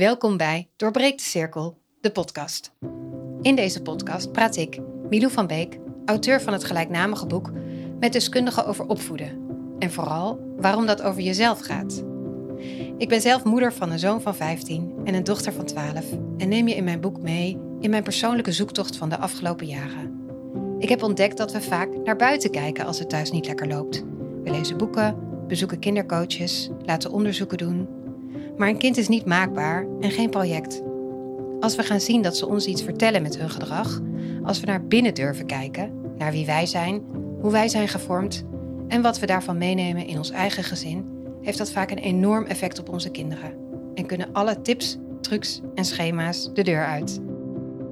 Welkom bij Doorbreek de Cirkel, de podcast. In deze podcast praat ik, Milou van Beek, auteur van het gelijknamige boek, met deskundigen over opvoeden. En vooral waarom dat over jezelf gaat. Ik ben zelf moeder van een zoon van 15 en een dochter van 12 en neem je in mijn boek mee in mijn persoonlijke zoektocht van de afgelopen jaren. Ik heb ontdekt dat we vaak naar buiten kijken als het thuis niet lekker loopt. We lezen boeken, bezoeken kindercoaches, laten onderzoeken doen. Maar een kind is niet maakbaar en geen project. Als we gaan zien dat ze ons iets vertellen met hun gedrag, als we naar binnen durven kijken, naar wie wij zijn, hoe wij zijn gevormd en wat we daarvan meenemen in ons eigen gezin, heeft dat vaak een enorm effect op onze kinderen. En kunnen alle tips, trucs en schema's de deur uit.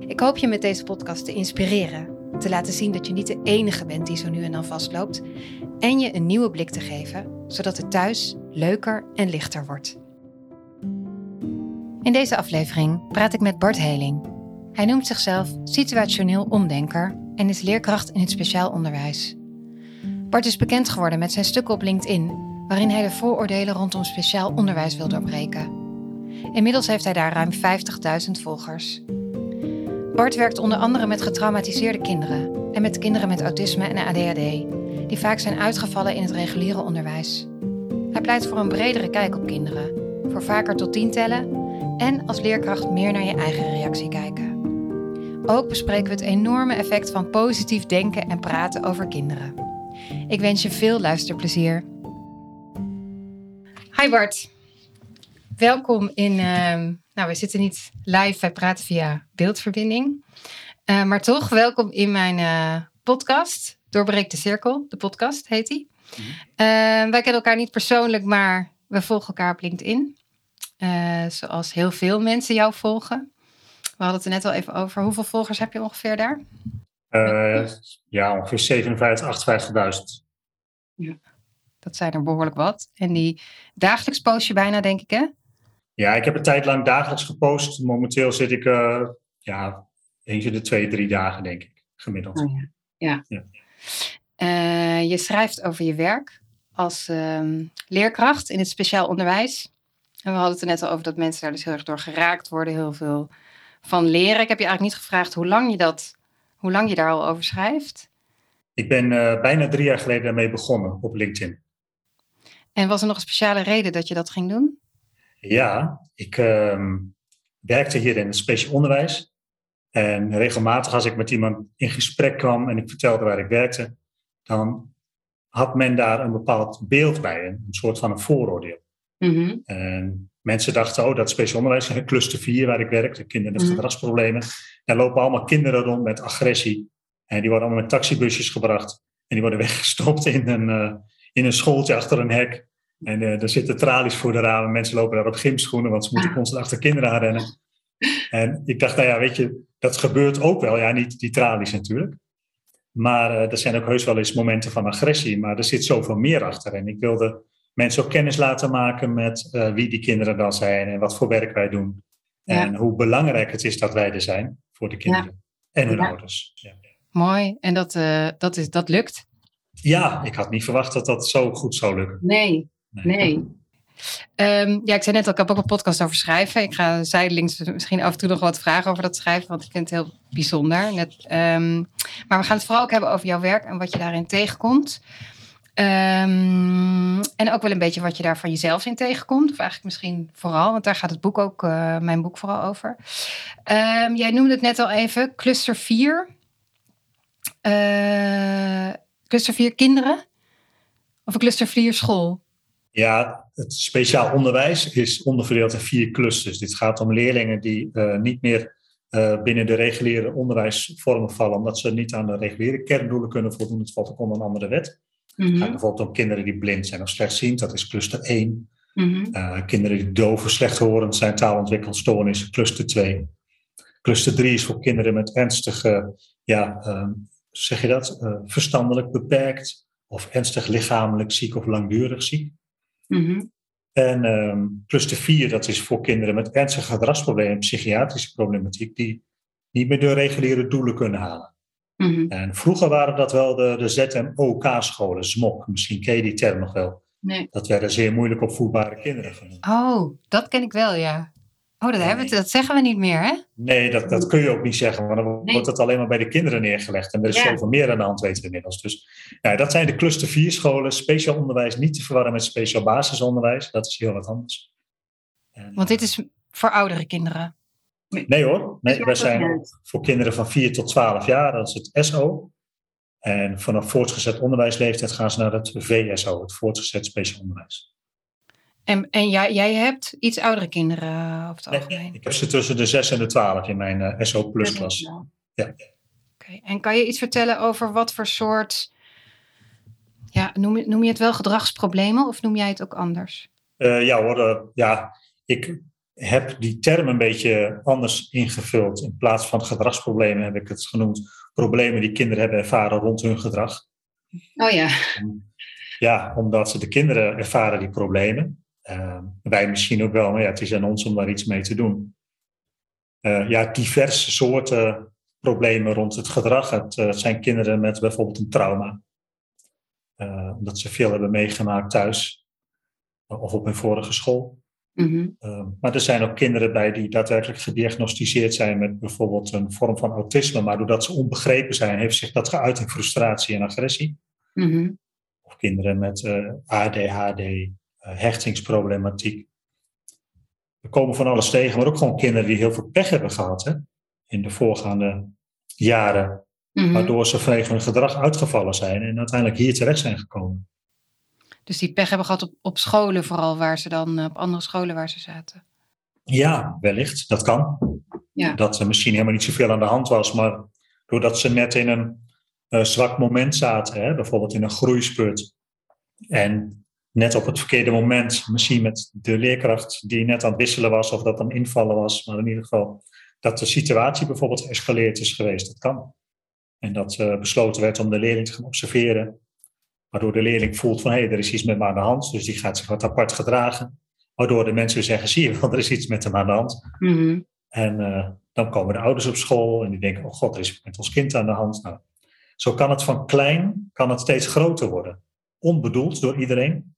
Ik hoop je met deze podcast te inspireren, te laten zien dat je niet de enige bent die zo nu en dan vastloopt en je een nieuwe blik te geven, zodat het thuis leuker en lichter wordt. In deze aflevering praat ik met Bart Heling. Hij noemt zichzelf situationeel omdenker en is leerkracht in het speciaal onderwijs. Bart is bekend geworden met zijn stukken op LinkedIn, waarin hij de vooroordelen rondom speciaal onderwijs wil doorbreken. Inmiddels heeft hij daar ruim 50.000 volgers. Bart werkt onder andere met getraumatiseerde kinderen en met kinderen met autisme en ADHD, die vaak zijn uitgevallen in het reguliere onderwijs. Hij pleit voor een bredere kijk op kinderen, voor vaker tot tien tellen en als leerkracht meer naar je eigen reactie kijken. Ook bespreken we het enorme effect van positief denken en praten over kinderen. Ik wens je veel luisterplezier. Hi Bart. Welkom in. Uh, nou, we zitten niet live, wij praten via beeldverbinding. Uh, maar toch, welkom in mijn uh, podcast. Doorbreek de Cirkel, de podcast heet die. Mm -hmm. wij kennen elkaar niet persoonlijk, maar we volgen elkaar op LinkedIn. Zoals heel veel mensen jou volgen. We hadden het er net al even over. Hoeveel volgers heb je ongeveer daar? Uh, ja, ongeveer 57, 58.000. Ja, dat zijn er behoorlijk wat. En die dagelijks post je bijna, denk ik, hè? Ja, ik heb een tijd lang dagelijks gepost. Momenteel zit ik, uh, ja, eentje de twee, drie dagen, denk ik, gemiddeld. Oh, ja. ja. ja. Uh, je schrijft over je werk als uh, leerkracht in het speciaal onderwijs. En we hadden het er net al over dat mensen daar dus heel erg door geraakt worden, heel veel van leren. Ik heb je eigenlijk niet gevraagd hoe lang je, dat, hoe lang je daar al over schrijft. Ik ben uh, bijna drie jaar geleden daarmee begonnen op LinkedIn. En was er nog een speciale reden dat je dat ging doen? Ja, ik uh, werkte hier in het speciaal onderwijs. En regelmatig als ik met iemand in gesprek kwam en ik vertelde waar ik werkte, dan had men daar een bepaald beeld bij, een soort van een vooroordeel. Mm-hmm. En mensen dachten, oh, dat speciaal onderwijs, cluster 4 waar ik werk, de kinderen met mm-hmm. gedragsproblemen. Daar lopen allemaal kinderen rond met agressie. En die worden allemaal met taxibusjes gebracht. En die worden weggestopt in een, uh, in een schooltje achter een hek. En uh, er zitten tralies voor de ramen. Mensen lopen daar op gymschoenen, want ze moeten constant achter kinderen aanrennen. En ik dacht, nou ja, weet je, dat gebeurt ook wel. Ja, niet die tralies natuurlijk. Maar uh, er zijn ook heus wel eens momenten van agressie. Maar er zit zoveel meer achter. En ik wilde mensen ook kennis laten maken met uh, wie die kinderen dan zijn en wat voor werk wij doen. Ja. En hoe belangrijk het is dat wij er zijn voor de kinderen ja. en hun ja. ouders. Mooi, en dat, uh, dat, is, dat lukt? Ja, ik had niet verwacht dat dat zo goed zou lukken. Nee, nee. nee. Um, ja, ik zei net al, ik heb ook een podcast over schrijven. Ik ga zijdelings misschien af en toe nog wat vragen over dat schrijven, want ik vind het heel bijzonder. Net, um, maar we gaan het vooral ook hebben over jouw werk en wat je daarin tegenkomt. Um, en ook wel een beetje wat je daar van jezelf in tegenkomt. Of eigenlijk misschien vooral, want daar gaat het boek ook, uh, mijn boek vooral over. Um, jij noemde het net al even, cluster 4. Uh, cluster 4 kinderen? Of cluster 4 school? Ja, het speciaal onderwijs is onderverdeeld in vier clusters. Dit gaat om leerlingen die uh, niet meer binnen de reguliere onderwijsvormen vallen, omdat ze niet aan de reguliere kerndoelen kunnen voldoen. Het valt ook onder een andere wet. Het gaat bijvoorbeeld om kinderen die blind zijn of slechtziend, dat is cluster 1. Mm-hmm. Uh, kinderen die doof of slechthorend zijn, taalontwikkelstoornis, cluster 2. Cluster 3 is voor kinderen met ernstige, ja, uh, zeg je dat, uh, verstandelijk beperkt of ernstig lichamelijk ziek of langdurig ziek. Mm-hmm. En um, cluster 4, dat is voor kinderen met ernstige gedragsproblemen, psychiatrische problematiek, die niet meer de reguliere doelen kunnen halen. Mm-hmm. En vroeger waren dat wel de, de ZMOK-scholen, ZMOK, misschien ken je die term nog wel. Nee. Dat werden zeer moeilijk opvoedbare kinderen genoemd. Oh, dat ken ik wel, ja. Oh, dat, hebben we, dat zeggen we niet meer, hè? Nee, dat, dat kun je ook niet zeggen, want dan wordt het alleen maar bij de kinderen neergelegd. En er is ja. zoveel meer aan de hand, weten we inmiddels. Dus nou, dat zijn de cluster 4 scholen. Speciaal onderwijs niet te verwarren met speciaal basisonderwijs. Dat is heel wat anders. En, want dit is voor oudere kinderen? Nee hoor, nee, wij zijn voor kinderen van 4 tot 12 jaar, dat is het SO. En vanaf voortgezet onderwijsleeftijd gaan ze naar het VSO, het voortgezet speciaal onderwijs. En, en jij, jij hebt iets oudere kinderen uh, het algemeen? ik heb ze tussen de 6 en de 12 in mijn uh, SO plus klas. Ja. Oké, en kan je iets vertellen over wat voor soort, ja, noem, noem je het wel gedragsproblemen of noem jij het ook anders? Uh, ja hoor, ja, ik heb die term een beetje anders ingevuld. In plaats van gedragsproblemen heb ik het genoemd problemen die kinderen hebben ervaren rond hun gedrag. Oh ja. Ja, omdat ze de kinderen ervaren die problemen. Uh, wij misschien ook wel, maar ja, het is aan ons om daar iets mee te doen. Uh, ja, diverse soorten problemen rond het gedrag. Het, uh, zijn kinderen met bijvoorbeeld een trauma. omdat ze veel hebben meegemaakt thuis of op hun vorige school. Mm maar er zijn ook kinderen bij die daadwerkelijk gediagnosticeerd zijn met bijvoorbeeld een vorm van autisme, maar doordat ze onbegrepen zijn, heeft zich dat geuit in frustratie en agressie. Mm Of kinderen met uh, ADHD, uh, hechtingsproblematiek. We komen van alles tegen, maar ook gewoon kinderen die heel veel pech hebben gehad hè, in de voorgaande jaren, mm waardoor ze vanwege hun gedrag uitgevallen zijn en uiteindelijk hier terecht zijn gekomen. Dus die pech hebben gehad op, op scholen vooral, waar ze dan, eh, op andere scholen waar ze zaten. Ja, wellicht. Dat kan. Ja. Dat er misschien helemaal niet zoveel aan de hand was, maar doordat ze net in een uh, zwak moment zaten, hè, bijvoorbeeld in een groeispurt, en net op het verkeerde moment, misschien met de leerkracht die net aan het wisselen was, of dat dan invallen was, maar in ieder geval dat de situatie bijvoorbeeld geëscaleerd is geweest. Dat kan. En dat uh, besloten werd om de leerling te gaan observeren Waardoor de leerling voelt van hé, hey, er is iets met me aan de hand. Dus die gaat zich wat apart gedragen. Waardoor de mensen zeggen, zie je wel, er is iets met hem aan de hand. Mhm. En uh, dan komen de ouders op school en die denken, oh god, er is met ons kind aan de hand. Nou, zo kan het van klein, kan het steeds groter worden. Onbedoeld door iedereen.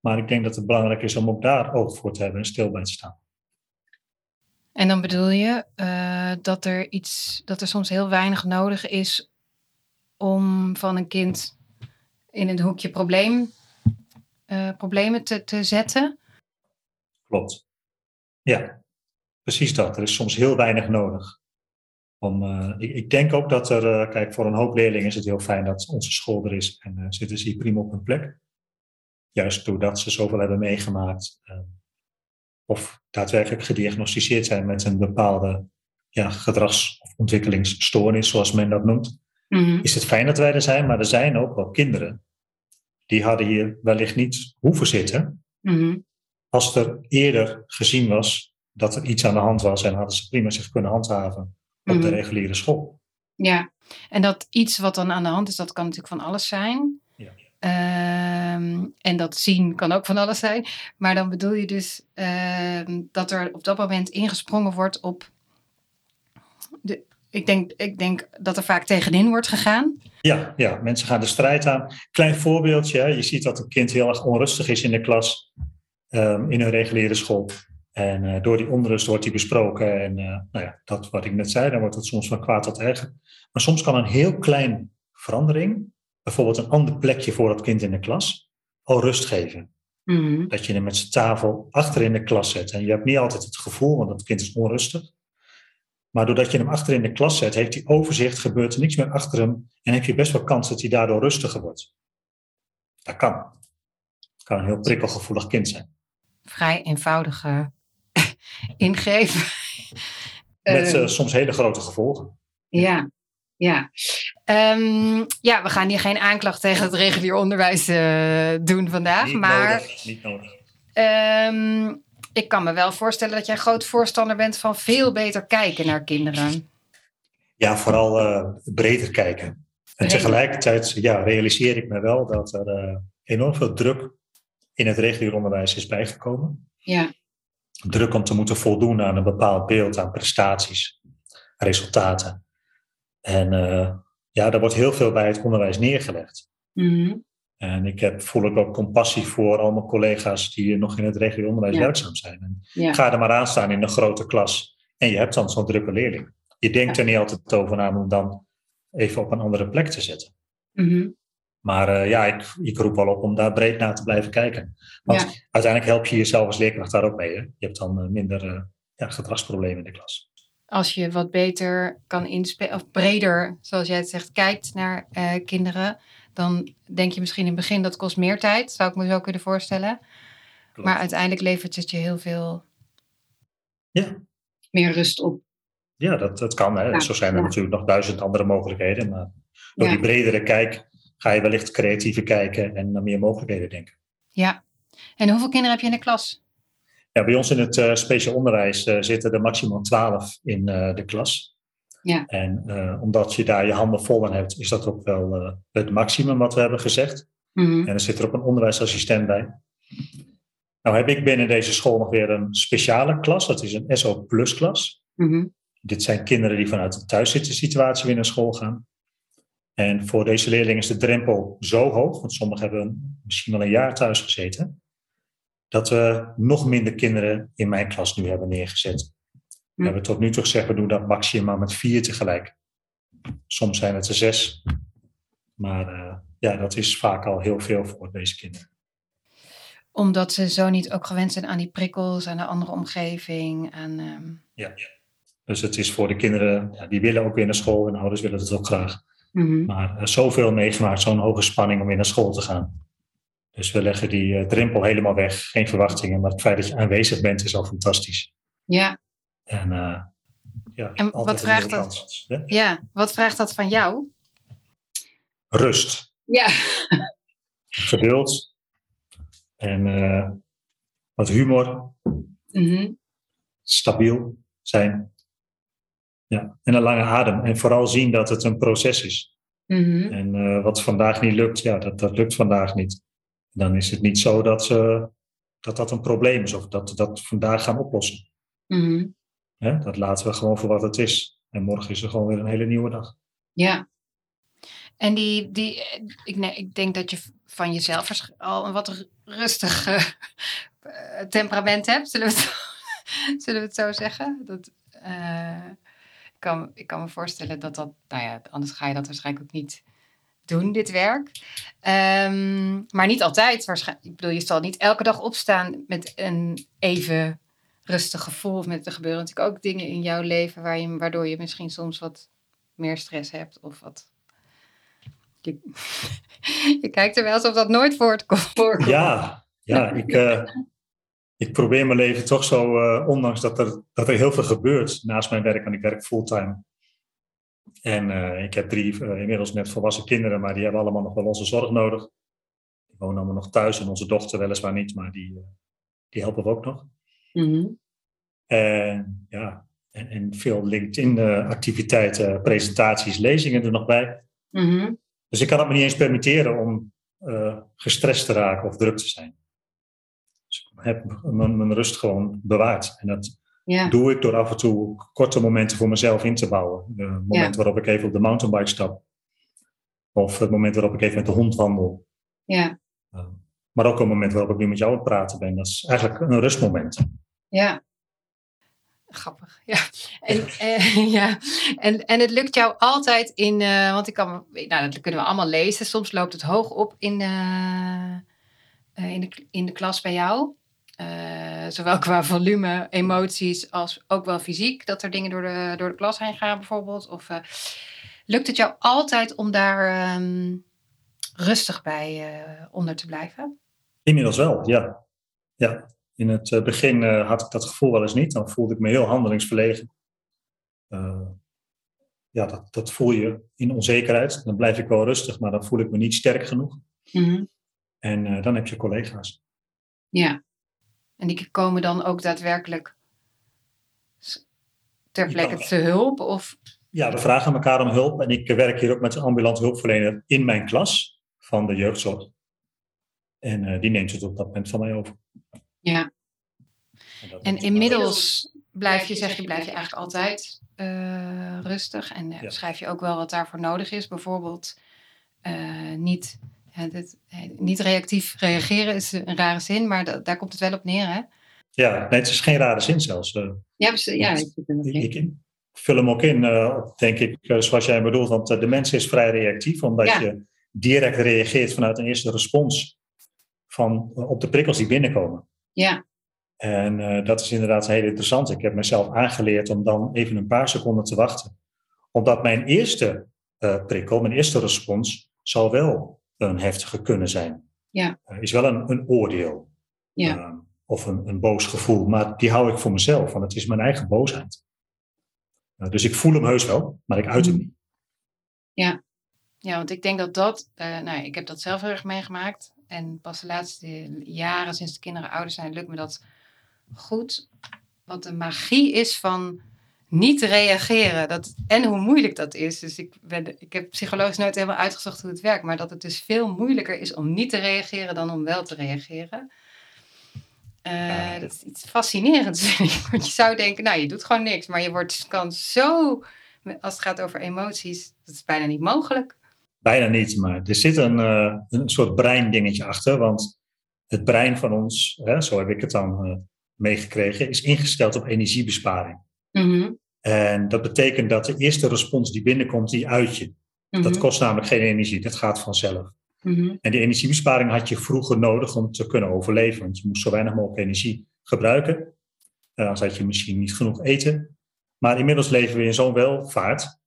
Maar ik denk dat het belangrijk is om ook daar oog voor te hebben en stil bij te staan. En dan bedoel je uh, dat er iets, dat er soms heel weinig nodig is om van een kind in het hoekje probleem, uh, problemen te, te zetten. Klopt. Ja, precies dat. Er is soms heel weinig nodig. Om, uh, ik, ik, denk ook dat er, uh, kijk, voor een hoop leerlingen is het heel fijn dat onze school er is en zitten ze hier prima op hun plek. Juist doordat ze zoveel hebben meegemaakt of daadwerkelijk gediagnosticeerd zijn met een bepaalde ja, gedrags- of ontwikkelingsstoornis, zoals men dat noemt. Mhm. Is het fijn dat wij er zijn, maar er zijn ook wel kinderen die hadden hier wellicht niet hoeven zitten. Mhm. Als er eerder gezien was dat er iets aan de hand was en hadden ze prima zich kunnen handhaven op de mhm. reguliere school. Ja, en dat iets wat dan aan de hand is, dat kan natuurlijk van alles zijn. Ja. Ehm, en dat zien kan ook van alles zijn. Maar dan bedoel je dus ehm, dat er op dat moment ingesprongen wordt op de, ik denk, ik denk dat er vaak tegenin wordt gegaan. Ja, ja, mensen gaan de strijd aan. Klein voorbeeldje, je ziet dat een kind heel erg onrustig is in de klas, um, in een reguliere school. En uh, door die onrust wordt die besproken. En uh, nou ja, dat wat ik net zei, dan wordt het soms van kwaad tot erger. Maar soms kan een heel klein verandering, bijvoorbeeld een ander plekje voor dat kind in de klas, al rust geven. Mm Dat je hem met zijn tafel achter in de klas zet. En je hebt niet altijd het gevoel, want dat kind is onrustig. Maar doordat je hem achter in de klas zet, heeft hij overzicht, gebeurt er niks meer achter hem en heb je best wel kans dat hij daardoor rustiger wordt. Dat kan. Het kan een heel prikkelgevoelig kind zijn. Vrij eenvoudige ingreep. Met uh, soms hele grote gevolgen. Ja, ja. Um, ja, we gaan hier geen aanklacht tegen het regulier onderwijs uh, doen vandaag. Niet maar, nodig, niet nodig. Um, ik kan me wel voorstellen dat jij groot voorstander bent van veel beter kijken naar kinderen. Ja, vooral uh, breder kijken. En tegelijkertijd ja, realiseer ik me wel dat er uh, enorm veel druk in het regulier onderwijs is bijgekomen. Ja. Druk om te moeten voldoen aan een bepaald beeld, aan prestaties, resultaten. En uh, ja, daar wordt heel veel bij het onderwijs neergelegd. Mm En ik heb, voel ik ook compassie voor al mijn collega's die nog in het regio-onderwijs werkzaam zijn. En Ga er maar aan staan in een grote klas. En je hebt dan zo'n drukke leerling. Je denkt er niet altijd over na om dan even op een andere plek te zetten. Mhm. Maar uh, ja, ik, ik roep wel op om daar breed naar te blijven kijken. Want uiteindelijk help je jezelf als leerkracht daar ook mee. Hè? Je hebt dan uh, minder uh, ja, gedragsproblemen in de klas. Als je wat beter kan inspelen, of breder, zoals jij het zegt, kijkt naar kinderen, dan denk je misschien in het begin dat kost meer tijd, zou ik me zo kunnen voorstellen. Klopt. Maar uiteindelijk levert het je heel veel ja. meer rust op. Ja, dat, dat kan. Hè. Zo zijn er natuurlijk nog duizend andere mogelijkheden. Maar door die bredere kijk ga je wellicht creatiever kijken en naar meer mogelijkheden denken. Ja. En hoeveel kinderen heb je in de klas? Ja, bij ons in het uh, speciaal onderwijs uh, zitten er maximaal twaalf in uh, de klas. Ja. En omdat je daar je handen vol aan hebt, is dat ook wel het maximum wat we hebben gezegd. Mm -hmm. En er zit er ook een onderwijsassistent bij. Nou heb ik binnen deze school nog weer een speciale klas. Dat is een SO Plus klas. Mm -hmm. Dit zijn kinderen die vanuit een thuiszittersituatie weer naar school gaan. En voor deze leerlingen is de drempel zo hoog, want sommigen hebben misschien wel een jaar thuis gezeten, dat we nog minder kinderen in mijn klas nu hebben neergezet. We hebben tot nu toe gezegd, we doen dat maximaal met vier tegelijk. Soms zijn het er zes. Maar uh, ja, dat is vaak al heel veel voor deze kinderen. Omdat ze zo niet ook gewend zijn aan die prikkels, aan de andere omgeving. Aan, um... Ja, dus het is voor de kinderen, ja, die willen ook weer naar school en ouders willen het ook graag. Mm -hmm. Maar uh, zoveel meegemaakt, zo'n hoge spanning om weer naar school te gaan. Dus we leggen die uh, drempel helemaal weg, geen verwachtingen. Maar het feit dat je aanwezig bent is al fantastisch. Ja. En, uh, ja, en wat vraagt dat? Kans? Ja, wat vraagt dat van jou? Rust. Ja. Geduld. En wat humor. Mm -hmm. Stabiel zijn. Ja, en een lange adem. En vooral zien dat het een proces is. Mm -hmm. En uh, wat vandaag niet lukt, ja, dat, dat lukt vandaag niet. Dan is het niet zo dat, uh, dat dat een probleem is of dat we dat vandaag gaan oplossen. Mm -hmm. Hè? Dat laten we gewoon voor wat het is. En morgen is er gewoon weer een hele nieuwe dag. Ja. En die, die ik, nee, ik denk dat je van jezelf al een wat rustig uh, temperament hebt, zullen we het, zullen we het zo zeggen? Dat, ik kan, ik kan me voorstellen dat dat, nou ja, anders ga je dat waarschijnlijk ook niet doen, dit werk. Um, maar niet altijd waarschijnlijk. Ik bedoel, je zal niet elke dag opstaan met een even rustig gevoel. Met er gebeuren natuurlijk ook dingen in jouw leven waar je, waardoor je misschien soms wat meer stress hebt of wat. Je, kijkt er wel alsof dat nooit voorkomt. Ja, ja ik, uh, ik probeer mijn leven toch zo, uh, ondanks dat er, dat er heel veel gebeurt naast mijn werk, want ik werk fulltime. En uh, ik heb drie inmiddels net volwassen kinderen, maar die hebben allemaal nog wel onze zorg nodig. Die wonen allemaal nog thuis en onze dochter weliswaar niet, maar die, die helpen we ook nog. Mm -hmm. En ja, en, en veel LinkedIn-activiteiten, presentaties, lezingen er nog bij. Mm -hmm. Dus ik kan het me niet eens permitteren om gestrest te raken of druk te zijn. Dus ik heb mijn, mijn rust gewoon bewaard. En dat ja. doe ik door af en toe korte momenten voor mezelf in te bouwen. De moment ja. waarop ik even op de mountainbike stap. Of het moment waarop ik even met de hond wandel. Ja. Uh, maar ook een moment waarop ik nu met jou aan het praten ben. Dat is eigenlijk een rustmoment. Ja. Grappig, ja. En, uh, ja. en, en het lukt jou altijd in, uh, want ik kan, nou, dat kunnen we allemaal lezen. Soms loopt het hoog op in, in, de, in de klas bij jou. Uh, zowel qua volume, emoties, als ook wel fysiek. Dat er dingen door de, door de klas heen gaan bijvoorbeeld. Of lukt het jou altijd om daar um, rustig bij onder te blijven? Inmiddels wel, ja. ja. In het begin had ik dat gevoel wel eens niet. Dan voelde ik me heel handelingsverlegen. ja, dat, dat voel je in onzekerheid. Dan blijf ik wel rustig, maar dan voel ik me niet sterk genoeg. Mm -hmm. En dan heb je collega's. Ja. En die komen dan ook daadwerkelijk ter plekke te hulp? Of? Ja, we vragen elkaar om hulp. En ik werk hier ook met een ambulant hulpverlener in mijn klas van de jeugdzorg. En uh, die neemt het op dat moment van mij over. Ja. En, en inmiddels blijf je, zeg je, blijf je eigenlijk altijd uh, rustig. En uh, ja. schrijf je ook wel wat daarvoor nodig is. Bijvoorbeeld niet Ja, dit, niet reactief reageren is een rare zin, maar daar komt het wel op neer, hè? Ja, nee, het is geen rare zin zelfs. Uh, ja, ja ik, ik, ik, vul hem ook in, denk ik, zoals jij bedoelt. Want de mens is vrij reactief, omdat je direct reageert vanuit een eerste respons van, op de prikkels die binnenkomen. Ja. En dat is inderdaad heel interessant. Ik heb mezelf aangeleerd om dan even een paar seconden te wachten. Omdat mijn eerste prikkel, mijn eerste respons, zal wel een heftige kunnen zijn. Ja. is wel een, een oordeel. Ja. Ehm, of een, een boos gevoel. Maar die hou ik voor mezelf, want het is mijn eigen boosheid. Dus ik voel hem heus wel, maar ik uit hem niet. Ja, ja want ik denk dat dat, nou, ik heb dat zelf heel erg meegemaakt. En pas de laatste jaren, sinds de kinderen ouder zijn, lukt me dat goed. Wat de magie is van niet reageren. Dat, en hoe moeilijk dat is. Dus ik, ben, ik heb psychologisch nooit helemaal uitgezocht hoe het werkt. Maar dat het dus veel moeilijker is om niet te reageren dan om wel te reageren. Uh, dat is iets fascinerends. Want je zou denken, nou, je doet gewoon niks. Maar je wordt, kan zo, als het gaat over emoties, dat is bijna niet mogelijk. Bijna niet, maar er zit een, uh, een soort breindingetje achter. Want het brein van ons, hè, zo heb ik het dan uh, meegekregen, is ingesteld op energiebesparing. Mm En dat betekent dat de eerste respons die binnenkomt, die uit je. Dat mhm. kost namelijk geen energie, dat gaat vanzelf. Mhm. En die energiebesparing had je vroeger nodig om te kunnen overleven. Want je moest zo weinig mogelijk energie gebruiken. Uh, anders had je misschien niet genoeg eten. Maar inmiddels leven we in zo'n welvaart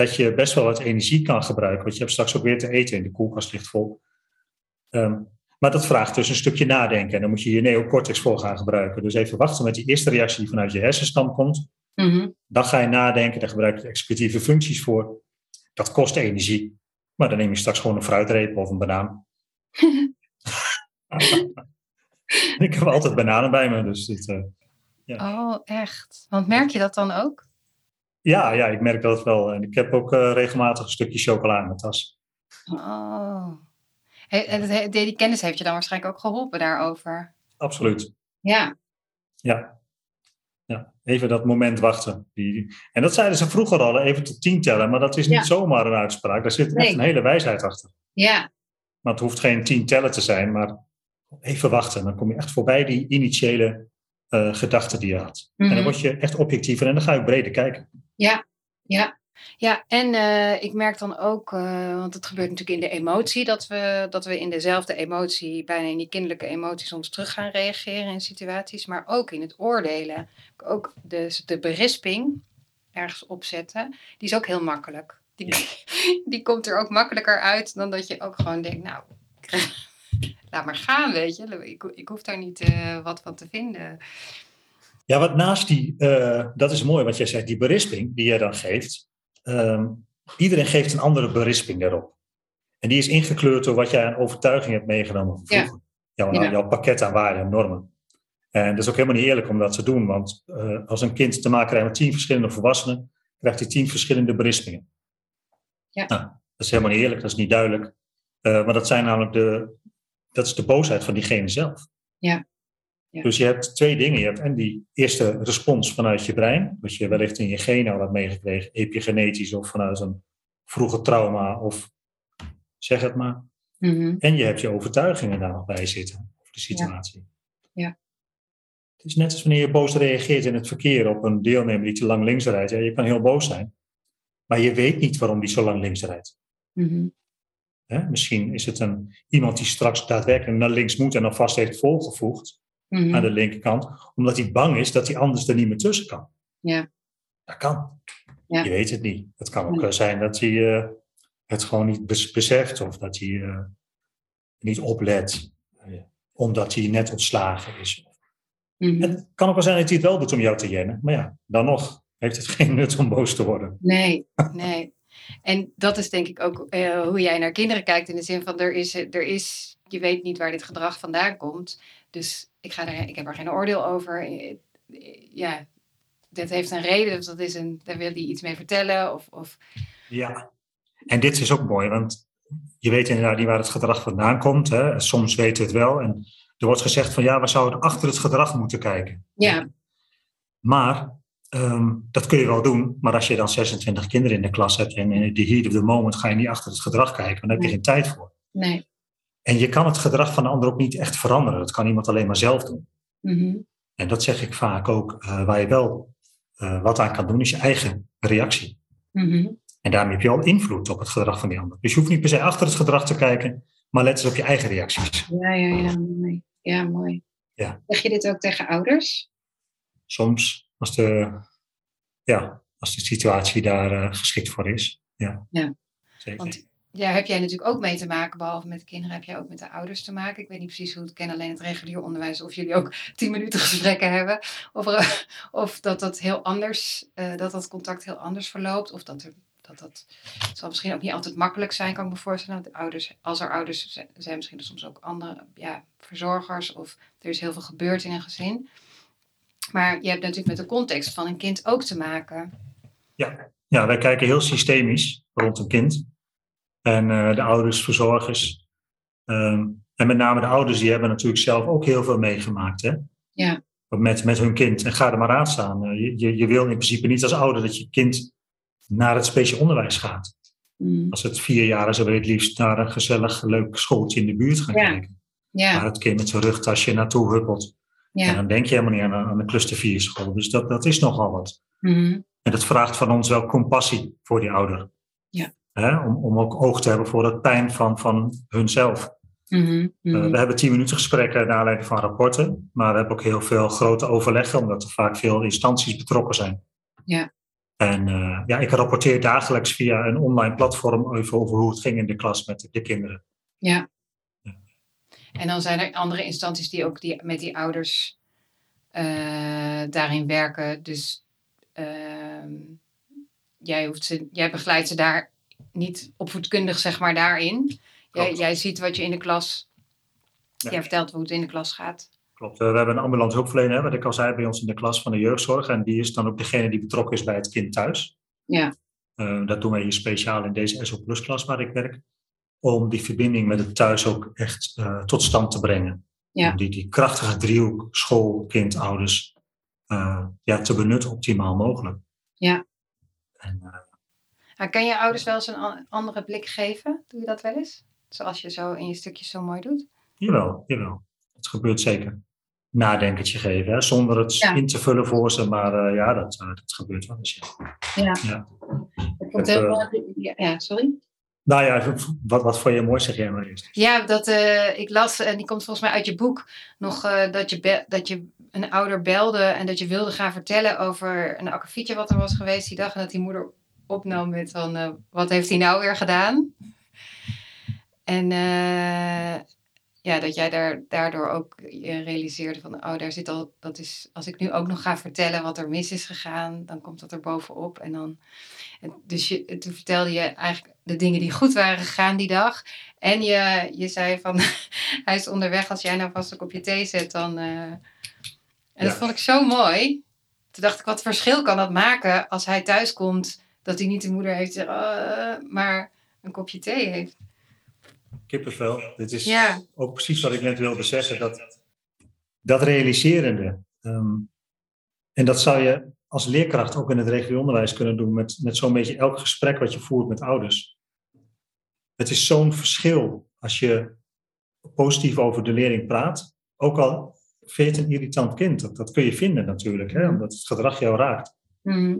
dat je best wel wat energie kan gebruiken. Want je hebt straks ook weer te eten en de koelkast ligt vol. Ehm, maar dat vraagt dus een stukje nadenken. En dan moet je je neocortex voor gaan gebruiken. Dus even wachten met die eerste reactie die vanuit je hersenstam komt. Mhm. Dan ga je nadenken, daar gebruik je executieve functies voor. Dat kost energie. Maar dan neem je straks gewoon een fruitreep of een banaan. ik heb altijd bananen bij me, dus dit, uh, ja. Oh, echt? Want merk je dat dan ook? Ja, ja, ik merk dat wel. En ik heb ook uh, regelmatig een stukje chocola in mijn tas. Oh. Hey, die kennis heeft je dan waarschijnlijk ook geholpen daarover? Absoluut. Ja. Ja. Ja, even dat moment wachten. Die, en dat zeiden ze vroeger al, even tot tien tellen. Maar dat is niet zomaar een uitspraak. Daar zit echt een hele wijsheid achter. Ja. Maar het hoeft geen tien tellen te zijn, maar even wachten. Dan kom je echt voorbij die initiële uh, gedachten die je had. En dan mhm. word je echt objectiever en dan ga je breder kijken. Ja, ja. Ja, en uh, ik merk dan ook, uh, want het gebeurt natuurlijk in de emotie, dat we, dat we in dezelfde emotie, bijna in die kinderlijke emotie, soms terug gaan reageren in situaties, maar ook in het oordelen. Ook de, de berisping ergens opzetten, die is ook heel makkelijk. Die, die komt er ook makkelijker uit dan dat je ook gewoon denkt, nou, laat maar gaan, weet je. Ik, ik hoef daar niet uh, wat van te vinden. Ja, wat naast die, uh, dat is mooi wat jij zegt, die berisping die jij dan geeft. Um, iedereen geeft een andere berisping daarop. En die is ingekleurd door wat jij aan overtuiging hebt meegenomen van vroeger. Ja. Jouw, ja. jouw pakket aan waarden en normen. En dat is ook helemaal niet eerlijk om dat te doen, want uh, als een kind te maken krijgt met tien verschillende volwassenen, krijgt hij tien verschillende berispingen. Ja. Nou, dat is helemaal niet eerlijk, dat is niet duidelijk. Uh, maar dat zijn namelijk de, dat is de boosheid van diegene zelf. Ja. Dus je hebt twee dingen. Je hebt en die eerste respons vanuit je brein, wat je wellicht in je genen al hebt meegekregen, epigenetisch of vanuit een vroege trauma of zeg het maar. Mm En je hebt je overtuigingen daar nog bij zitten, over de situatie. Ja. ja. Het is net als wanneer je boos reageert in het verkeer op een deelnemer die te lang links rijdt. Ja, je kan heel boos zijn, maar je weet niet waarom die zo lang links rijdt. Mm Misschien is het een, iemand die straks daadwerkelijk naar links moet en dan vast heeft volgevoegd mm aan de linkerkant, omdat hij bang is dat hij anders er niet meer tussen kan. Ja. Dat kan. Ja. Je weet het niet. Het kan ook ja. zijn dat hij uh, het gewoon niet beseft of dat hij uh, niet oplet, uh, omdat hij net ontslagen is. Mm-hmm. Het kan ook wel zijn dat hij het wel doet om jou te jennen, maar ja, dan nog heeft het geen nut om boos te worden. Nee, nee. En dat is denk ik ook hoe jij naar kinderen kijkt in de zin van er is, er is, je weet niet waar dit gedrag vandaan komt. Dus ik, ga er, ik heb er geen oordeel over. Ja, dit heeft een reden, dus dat is een, daar wil hij iets mee vertellen. Of, of... Ja, en dit is ook mooi, want je weet inderdaad niet waar het gedrag vandaan komt. Hè? Soms weten we het wel. En er wordt gezegd van ja, we zouden achter het gedrag moeten kijken. Ja. Maar um, dat kun je wel doen, maar als je dan 26 kinderen in de klas hebt en in the heat of the moment ga je niet achter het gedrag kijken, dan heb je geen tijd voor. Nee. En je kan het gedrag van de ander ook niet echt veranderen. Dat kan iemand alleen maar zelf doen. Mhm. En dat zeg ik vaak ook. eh, waar je wel eh, wat aan kan doen, is je eigen reactie. Mhm. En daarmee heb je al invloed op het gedrag van die ander. Dus je hoeft niet per se achter het gedrag te kijken, maar let eens op je eigen reacties. Ja, ja, ja, mooi. Ja, mooi. Ja. Zeg je dit ook tegen ouders? Soms, als de, ja, als de situatie daar eh, geschikt voor is. Ja, Ja. zeker. Want ja, heb jij natuurlijk ook mee te maken, behalve met de kinderen, heb jij ook met de ouders te maken. Ik weet niet precies hoe het ken, alleen het regulier onderwijs, of jullie ook tien minuten gesprekken hebben. Of, er- of dat dat heel anders, eh, dat dat contact heel anders verloopt. Of dat er, dat dat, zal misschien ook niet altijd makkelijk zijn, kan ik me voorstellen. Want de ouders, als er ouders zijn, misschien soms ook andere ja, verzorgers. Of er is heel veel gebeurd in een gezin. Maar je hebt natuurlijk met de context van een kind ook te maken. Ja. ja, wij kijken heel systemisch rond een kind. En eh, de ouders, verzorgers. ehm, en met name de ouders, die hebben natuurlijk zelf ook heel veel meegemaakt. Hè? Ja. Met, met hun kind. En ga er maar aan staan. Eh, je, je, je wil in principe niet als ouder dat je kind naar het speciaal onderwijs gaat. Mm. Als het vier jaar is, dan wil je het liefst naar een gezellig, leuk schooltje in de buurt gaan Ja. kijken. Ja, Waar het kind met zijn rugtasje naartoe huppelt. En ja. dan denk je helemaal niet aan, aan de cluster 4 school. Dus dat, dat is nogal wat. Mhm. En dat vraagt van ons wel compassie voor die ouder. Ja. Hè, om, om ook oog te hebben voor het pijn van, van hunzelf. Mhm. Eh, Mhm. we hebben tien minuten gesprekken naar aanleiding van rapporten. Maar we hebben ook heel veel grote overleggen, omdat er vaak veel instanties betrokken zijn. Ja. En eh, ja, ik rapporteer dagelijks via een online platform even over hoe het ging in de klas met de kinderen. Ja. Ja. En dan zijn er andere instanties die ook die, met die ouders eh, daarin werken. Dus ehm, jij, hoeft ze, jij begeleidt ze daar niet opvoedkundig, zeg maar, daarin. Jij, ziet wat je in de klas. Ja. Jij vertelt hoe het in de klas gaat. Klopt. We hebben een ambulante hulpverlener, wat ik al zei, bij ons in de klas van de jeugdzorg. En die is dan ook degene die betrokken is bij het kind thuis. Ja. Eh, dat doen wij hier speciaal in deze SO Plus klas waar ik werk. Om die verbinding met het thuis ook echt eh, tot stand te brengen. Ja. Om die, die krachtige driehoek school, kind, ouders eh, ja, te benutten optimaal mogelijk. Ja. En, Ah, kan je ouders wel eens een an- andere blik geven? Doe je dat wel eens? Zoals je zo in je stukjes zo mooi doet. jawel, jawel. Dat gebeurt zeker. Nadenkentje geven, hè, zonder het Ja. in te vullen voor ze. Maar eh, ja, dat, eh, dat gebeurt wel eens. Ja. Ja. Ja. Ik vond Het, heel eh, ja, sorry. Nou ja, wat, wat vond je mooi, zeg jij maar eerst. Ja, dat, ik las, en die komt volgens mij uit je boek, nog dat, je be- dat je een ouder belde en dat je wilde gaan vertellen over een akkefietje wat er was geweest die dag. En dat die moeder opnam met van, eh, wat heeft hij nou weer gedaan? En eh, ja, dat jij daar, daardoor ook je realiseerde van, oh, daar zit al, dat is, als ik nu ook nog ga vertellen wat er mis is gegaan, dan komt dat er bovenop. En dan, dus je, toen vertelde je eigenlijk de dingen die goed waren gegaan die dag. En je, je zei van, hij is onderweg, als jij nou vast een kopje thee zet, dan... eh, En dat vond ik zo mooi. Toen dacht ik, wat verschil kan dat maken als hij thuis komt, dat hij niet de moeder heeft, die "Oh, maar een kopje thee heeft. Kippenvel. Dit is Ja. ook precies wat ik net wilde zeggen. Dat, dat realiserende. ehm, en dat zou je als leerkracht ook in het regulier onderwijs kunnen doen met, met zo'n beetje elk gesprek wat je voert met ouders. Het is zo'n verschil als je positief over de leerling praat. Ook al vind je het een irritant kind. Dat, dat kun je vinden natuurlijk, hè, omdat het gedrag jou raakt. Mhm.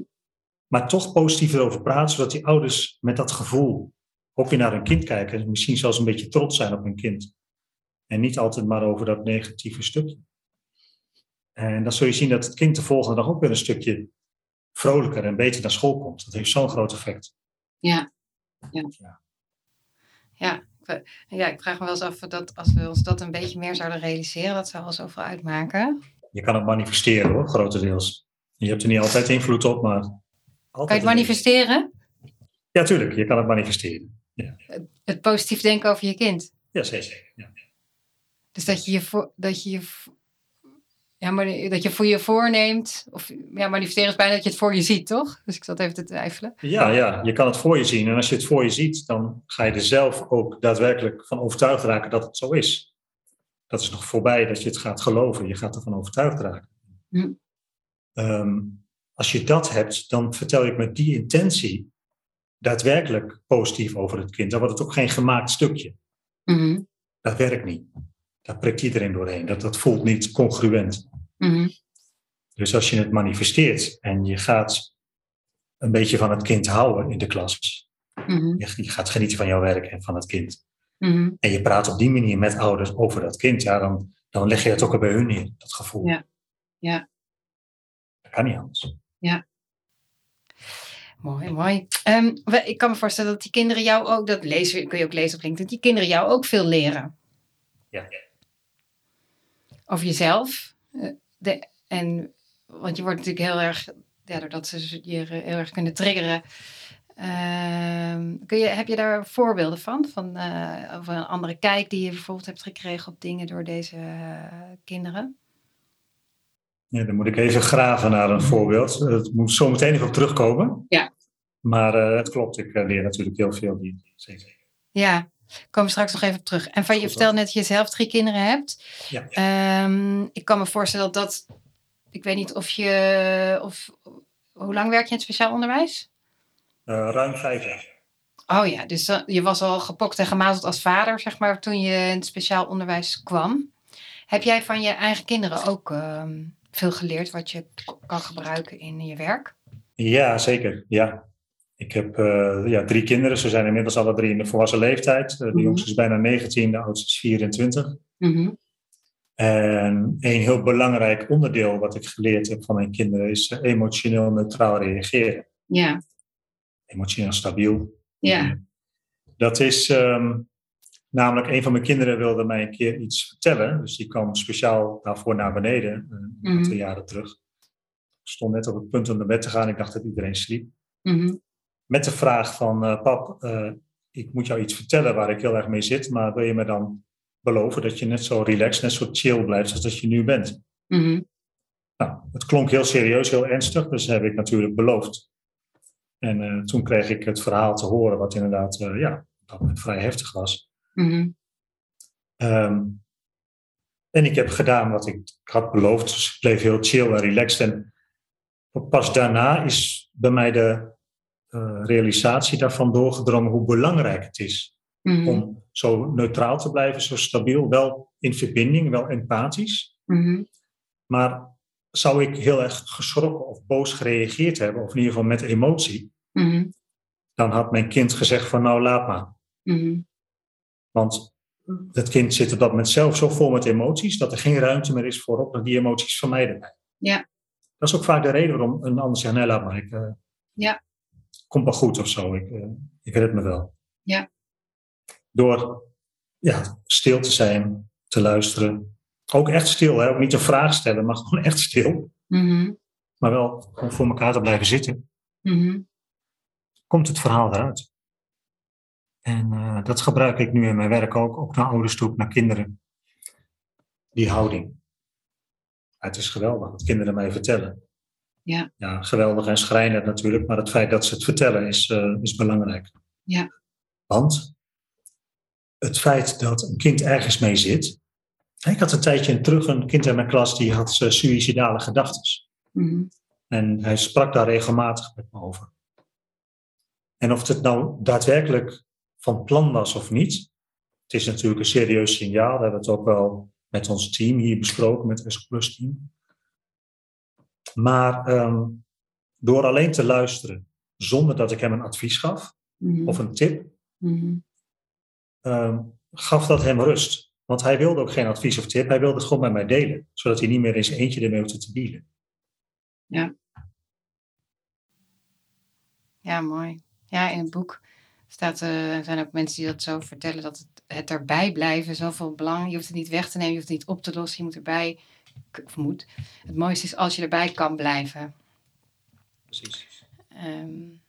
Maar toch positief erover praten, zodat die ouders met dat gevoel ook weer naar hun kind kijken. En misschien zelfs een beetje trots zijn op hun kind. En niet altijd maar over dat negatieve stukje. En dan zul je zien dat het kind de volgende dag ook weer een stukje vrolijker en beter naar school komt. Dat heeft zo'n groot effect. Ja. Ja. Ja. Ja, ik vraag me wel eens af dat als we ons dat een beetje meer zouden realiseren, dat zou al zoveel uitmaken. Je kan het manifesteren hoor, grotendeels. Je hebt er niet altijd invloed op, maar... Kan je het manifesteren? Ja, tuurlijk. Je kan het manifesteren. Het positief denken over je kind. Ja, zeker. Ja. Dus dat je je, voor, dat je, je ja, maar dat je voor je voorneemt, of ja, manifesteren is bijna dat je het voor je ziet, toch? Dus ik zat even te twijfelen. Ja, ja, je kan het voor je zien. En als je het voor je ziet, dan ga je er zelf ook daadwerkelijk van overtuigd raken dat het zo is. Dat is nog voorbij dat je het gaat geloven. Je gaat ervan overtuigd raken. Hm. Ehm, als je dat hebt, dan vertel je met die intentie daadwerkelijk positief over het kind. Dan wordt het ook geen gemaakt stukje. Mhm. Dat werkt niet. Daar prikt iedereen doorheen. Dat, dat voelt niet congruent. Mhm. Dus als je het manifesteert en je gaat een beetje van het kind houden in de klas. Mhm. Je, je gaat genieten van jouw werk en van het kind. En je praat op die manier met ouders over dat kind. Ja, dan, dan leg je het ook al bij hun neer, dat gevoel. Ja. Ja. Dat kan niet anders. Mooi, mooi. Ehm, ik kan me voorstellen dat die kinderen jou ook, dat lezen, kun je ook lezen op LinkedIn, dat die kinderen jou ook veel leren. Ja. Over jezelf. Eh, De, en, want je wordt natuurlijk heel erg, ja, doordat ze je heel erg kunnen triggeren. Ehm, kun je, heb je daar voorbeelden van? Van eh, of een andere kijk die je bijvoorbeeld hebt gekregen op dingen door deze eh, kinderen? Ja, dan moet ik even graven naar een voorbeeld. Het moet zo meteen even op terugkomen. Ja. Maar eh, het klopt, ik eh, leer natuurlijk heel veel. Die, zeker. Ja, komen we straks nog even op terug. En van je vertelde net dat je zelf drie kinderen hebt. Ja. Ehm, ik kan me voorstellen dat dat. Ik weet niet of je. Of, hoe lang werk je in het speciaal onderwijs? Eh, ruim vijf jaar. Oh ja, dus dan- je was al gepokt en gemazeld als vader, zeg maar, toen je in het speciaal onderwijs kwam. Heb jij van je eigen kinderen ook ehm, veel geleerd wat je kan gebruiken in je werk? Ja, zeker. Ja. Ik heb eh, ja, drie kinderen. Ze zijn inmiddels alle drie in de volwassen leeftijd. Eh, de Mhm. jongste is bijna 19, de oudste is 24. Mhm. En een heel belangrijk onderdeel wat ik geleerd heb van mijn kinderen is eh, emotioneel neutraal reageren. Ja, Emotioneel stabiel. ja. Dat is ehm, namelijk een van mijn kinderen wilde mij een keer iets vertellen. Dus die kwam speciaal daarvoor naar beneden, eh, een Mhm. aantal jaren terug. Ik stond net op het punt om naar bed te gaan. Ik dacht dat iedereen sliep. Mhm. Met de vraag van, eh, pap, eh, ik moet jou iets vertellen waar ik heel erg mee zit. Maar wil je me dan beloven dat je net zo relaxed, net zo chill blijft als dat je nu bent? Mhm. Nou, het klonk heel serieus, heel ernstig. Dus heb ik natuurlijk beloofd. En toen kreeg ik het verhaal te horen wat inderdaad ja, dat vrij heftig was. Mhm. Ehm, en ik heb gedaan wat ik had beloofd. Dus ik bleef heel chill en relaxed. En pas daarna is bij mij de eh, realisatie daarvan doorgedrongen hoe belangrijk het is Mhm. om zo neutraal te blijven, zo stabiel, wel in verbinding, wel empathisch. Mhm. Maar zou ik heel erg geschrokken of boos gereageerd hebben, of in ieder geval met emotie, dan had mijn kind gezegd van nou laat maar. Want het kind zit op dat moment zelf zo vol met emoties dat er geen ruimte meer is voor om die emoties vermijden. mij. Ja. Dat is ook vaak de reden waarom een ander zegt, nee laat maar, ik, eh, Ja. komt wel goed of zo, ik, eh, ik red me wel. Ja. Door ja, stil te zijn, te luisteren. Ook echt stil, hè? ook niet een vraag stellen, maar gewoon echt stil. Mhm. Maar wel gewoon voor elkaar te blijven zitten. Mhm. komt het verhaal eruit. En eh, dat gebruik ik nu in mijn werk ook, ook naar ouders toe, naar kinderen. Die houding. Het is geweldig wat kinderen mij vertellen. Ja. Ja, geweldig en schrijnend natuurlijk, maar het feit dat ze het vertellen is, eh, is belangrijk. Ja. Want het feit dat een kind ergens mee zit. Ik had een tijdje terug een kind in mijn klas die had uh, suïcidale gedachten. Mhm. En hij sprak daar regelmatig met me over. En of het nou daadwerkelijk van plan was of niet, het is natuurlijk een serieus signaal. We hebben het ook wel met ons team hier besproken, met het Plus team. Maar um, door alleen te luisteren, zonder dat ik hem een advies gaf Mhm. of een tip, Mhm. um, gaf dat hem rust. Want hij wilde ook geen advies of tip, hij wilde het gewoon met mij delen, zodat hij niet meer in zijn eentje ermee hoefde te dealen. Ja. Ja, mooi. Ja, in het boek staat, uh, zijn ook mensen die dat zo vertellen, dat het, het erbij blijven zoveel belang. Je hoeft het niet weg te nemen, je hoeft het niet op te lossen, je moet erbij, of moet. Het mooiste is als je erbij kan blijven. Precies. Um,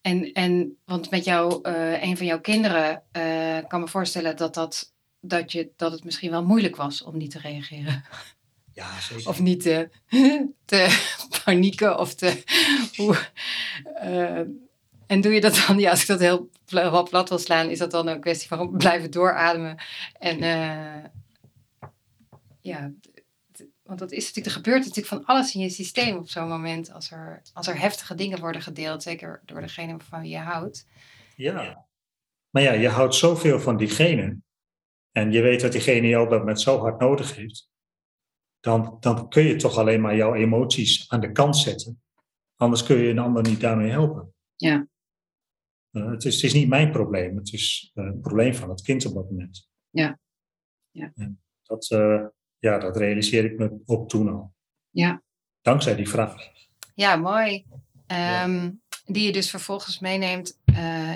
en, en, want met jou, uh, een van jouw kinderen, uh, kan me voorstellen dat, dat, dat, je, dat het misschien wel moeilijk was om niet te reageren. Ja, zeker. Of niet te, te panieken of te. Hoe, uh, en doe je dat dan, ja, als ik dat heel wat plat wil slaan, is dat dan een kwestie van blijven doorademen. En uh, ja, want dat is natuurlijk, er gebeurt natuurlijk van alles in je systeem op zo'n moment als er, als er heftige dingen worden gedeeld, zeker door degene van wie je houdt. Ja. Maar ja, je houdt zoveel van diegene. En je weet dat diegene jou op dat moment zo hard nodig heeft. Dan, dan kun je toch alleen maar jouw emoties aan de kant zetten. Anders kun je een ander niet daarmee helpen. Ja. Uh, het, is, het is niet mijn probleem. Het is uh, een probleem van het kind op dat moment. Ja. ja. En dat, ja, dat realiseer ik me ook toen al. Ja. Dankzij die vraag. Ja, mooi. Um, die je dus vervolgens meeneemt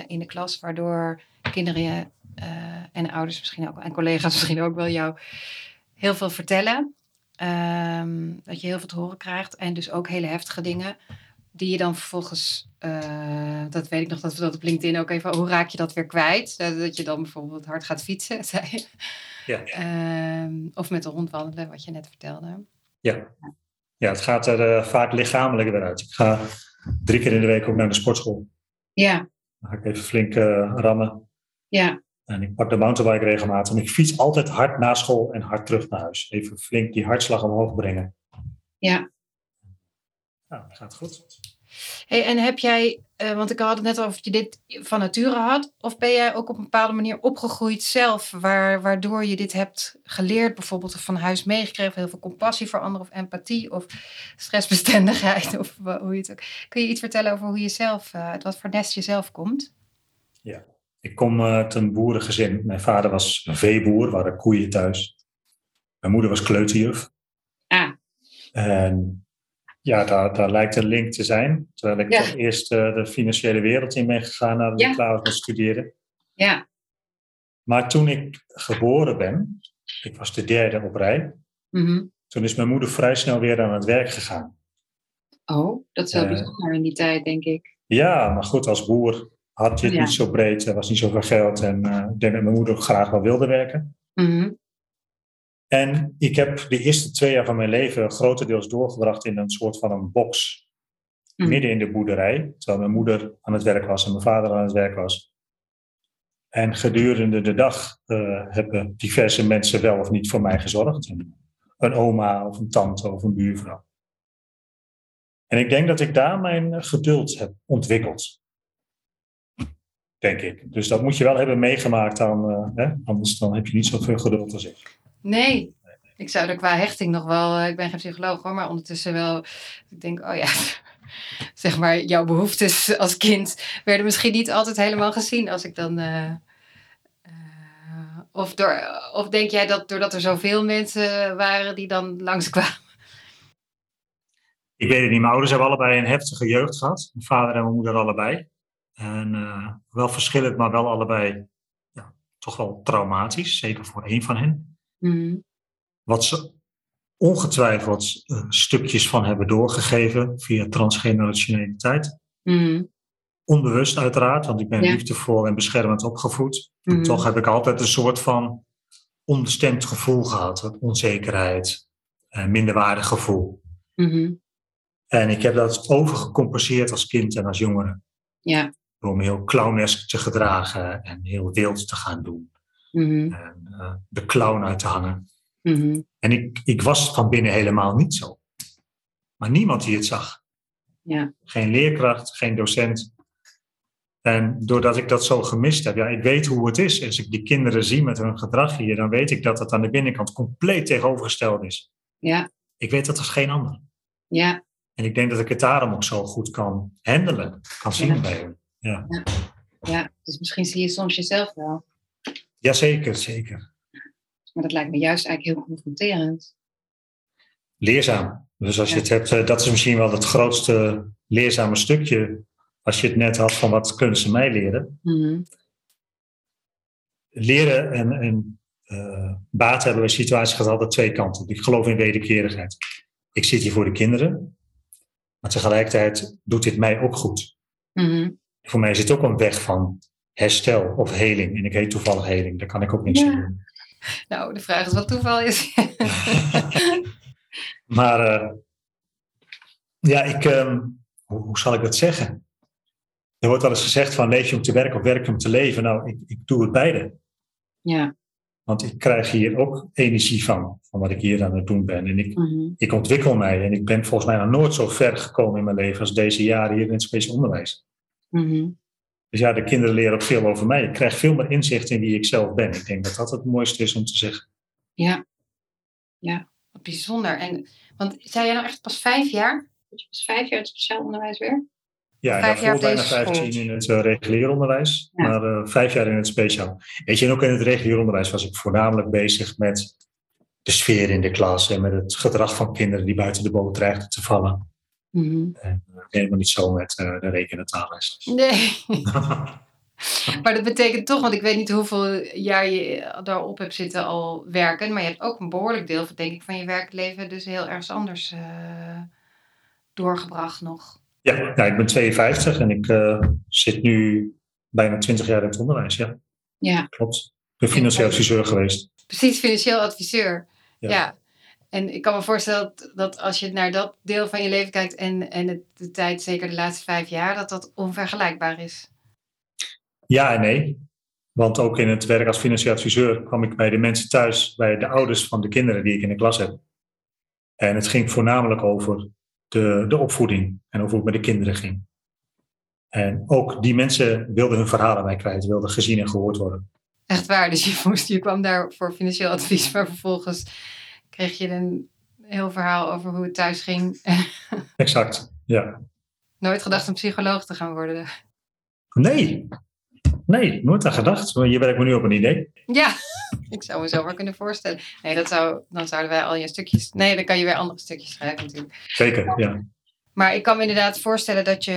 in de klas, waardoor kinderen en ouders misschien ook, en collega's misschien ook wel jou heel veel vertellen. Um, dat je heel veel te horen krijgt en dus ook hele heftige dingen. Die je dan vervolgens, uh, dat weet ik nog, dat we dat op LinkedIn ook even, hoe raak je dat weer kwijt? Dat, je dan bijvoorbeeld hard gaat fietsen, zei je. Ja. Um, of met de hond wandelen, wat je net vertelde. Ja, ja het gaat er uh, vaak lichamelijk weer uit. Ik ga drie keer in de week ook naar de sportschool. Ja. Dan ga ik even flink uh, rammen. Ja. En ik pak de mountainbike regelmatig. En ik fiets altijd hard na school en hard terug naar huis. Even flink die hartslag omhoog brengen. Ja. Nou, dat gaat goed. Hey, en heb jij, uh, want ik had het net over of je dit van nature had, of ben jij ook op een bepaalde manier opgegroeid zelf, waar, waardoor je dit hebt geleerd, bijvoorbeeld van huis meegekregen, heel veel compassie voor anderen of empathie of stressbestendigheid of hoe je het ook. Kun je iets vertellen over hoe je zelf, uh, uit wat voor nest je zelf komt? Ja, ik kom uit een boerengezin. Mijn vader was een veeboer, waren koeien thuis. Mijn moeder was kleuterjuf. Ah. En ja, daar, daar lijkt een link te zijn. Terwijl ik ja. eerst uh, de financiële wereld in ben gegaan nadat ja. ik klaar was met studeren. Ja. Maar toen ik geboren ben, ik was de derde op rij, mm -hmm. toen is mijn moeder vrij snel weer aan het werk gegaan. Oh, dat is wel uh, bijzonder in die tijd, denk ik. Ja, maar goed, als boer had je het ja. niet zo breed, er was niet zoveel geld en uh, ik denk dat mijn moeder graag wel wilde werken. Mm -hmm. En ik heb de eerste twee jaar van mijn leven grotendeels doorgebracht in een soort van een box. Mhm. Mm. Midden in de boerderij, terwijl mijn moeder aan het werk was en mijn vader aan het werk was. En gedurende de dag uh, hebben diverse mensen wel of niet voor mij gezorgd. Een oma of een tante of een buurvrouw. En ik denk dat ik daar mijn geduld heb ontwikkeld denk ik. Dus dat moet je wel hebben meegemaakt, dan, uh, hè? anders dan heb je niet zoveel geduld als ik. Nee, ik zou er qua hechting nog wel, uh, ik ben geen psycholoog hoor, maar ondertussen wel, ik denk, oh ja, zeg maar, jouw behoeftes als kind werden misschien niet altijd helemaal gezien als ik dan. Uh, of, door, of denk jij dat doordat er zoveel mensen waren die dan langskwamen? Ik weet het niet. Mijn ouders hebben allebei een heftige jeugd gehad. Mijn vader en mijn moeder allebei. En uh, wel verschillend, maar wel allebei ja, toch wel traumatisch. Zeker voor één van hen. Mm. Wat ze ongetwijfeld uh, stukjes van hebben doorgegeven via transgenerationaliteit. Mm. Onbewust uiteraard, want ik ben ja. liefdevol en beschermend opgevoed. Mm. En toch heb ik altijd een soort van onbestemd gevoel gehad. Onzekerheid, uh, minderwaardig gevoel. -hmm. En ik heb dat overgecompenseerd als kind en als jongere. Ja. Door me heel clownesk te gedragen en heel wild te gaan doen. Mm-hmm. En uh, de clown uit te hangen. Mm-hmm. En ik, ik was van binnen helemaal niet zo. Maar niemand die het zag. Ja. Geen leerkracht, geen docent. En doordat ik dat zo gemist heb, ja, ik weet hoe het is. Als ik die kinderen zie met hun gedrag hier, dan weet ik dat het aan de binnenkant compleet tegenovergesteld is. Ja. Ik weet dat als geen ander. Ja. En ik denk dat ik het daarom ook zo goed kan handelen, kan zien ja. bij. Ja. ja. ja, dus misschien zie je soms jezelf wel. Jazeker, zeker. Maar dat lijkt me juist eigenlijk heel confronterend. Leerzaam. Dus als je het hebt, dat is misschien wel het grootste leerzame stukje. Als je het net had van wat kunnen ze mij leren. Mm-hmm. Leren en, en uh, baat hebben bij situaties gaat altijd twee kanten. Ik geloof in wederkerigheid. Ik zit hier voor de kinderen. Maar tegelijkertijd doet dit mij ook goed. Mm-hmm. Voor mij is het ook een weg van herstel of heling. En ik heet toevallig heling. Daar kan ik ook niks ja. aan doen. Nou, de vraag is wat toeval is. maar uh, ja, ik, um, hoe, hoe, zal ik dat zeggen? Er wordt wel eens gezegd van leef je om te werken of werk je om te leven. Nou, ik, ik doe het beide. Ja. Want ik krijg hier ook energie van, van wat ik hier aan het doen ben. En ik, mm-hmm. ik ontwikkel mij. En ik ben volgens mij nog nooit zo ver gekomen in mijn leven als deze jaren hier in het speciaal onderwijs. Mm-hmm. Dus ja, de kinderen leren ook veel over mij. Ik krijg veel meer inzicht in wie ik zelf ben. Ik denk dat dat het mooiste is om te zeggen. Ja, ja, wat bijzonder. En, want zei jij nou echt pas vijf jaar? Je pas vijf jaar het speciaal onderwijs weer? Ja, Vijf jaar daarvoor op bijna deze 15 school. in het uh, regulier onderwijs, Ja. maar eh, vijf jaar in het speciaal. Weet je, en ook in het regulier onderwijs was ik voornamelijk bezig met de sfeer in de klas en met het gedrag van kinderen die buiten de boot dreigden te vallen. En eh, helemaal niet zo met eh, de reken- en taalles. Nee. Maar dat betekent toch, want ik weet niet hoeveel jaar je daarop hebt zitten al werken, maar je hebt ook een behoorlijk deel, denk ik, van je werkleven dus heel ergens anders eh, doorgebracht nog. ja, ja, ik ben 52 en ik zit nu bijna 20 jaar in het onderwijs. Ja, Ja, klopt. Ik ben financieel adviseur geweest. precies, financieel adviseur. Ja. Ja. En ik kan me voorstellen dat, dat als je naar dat deel van je leven kijkt en, en het, de tijd, zeker de laatste vijf jaar, dat dat onvergelijkbaar is. Ja en nee. Want ook in het werk als financieel adviseur kwam ik bij de mensen thuis, bij de ouders van de kinderen die ik in de klas heb. En het ging voornamelijk over de, de opvoeding en over hoe het met de kinderen ging. En ook die mensen wilden hun verhalen bij kwijt, wilden gezien en gehoord worden. Echt waar, dus je, moest, je kwam daar voor financieel advies, maar vervolgens kreeg je een heel verhaal over hoe het thuis ging. Exact, ja. Nooit gedacht om psycholoog te gaan worden. Nee, nee, nooit aan gedacht. Je werkt me nu op een idee. Ja, ik zou me zo maar kunnen voorstellen. Nee, dat zou, dan zouden wij al je stukjes... Nee, dan kan je weer andere stukjes schrijven natuurlijk. Zeker, ja. Maar ik kan me inderdaad voorstellen dat je,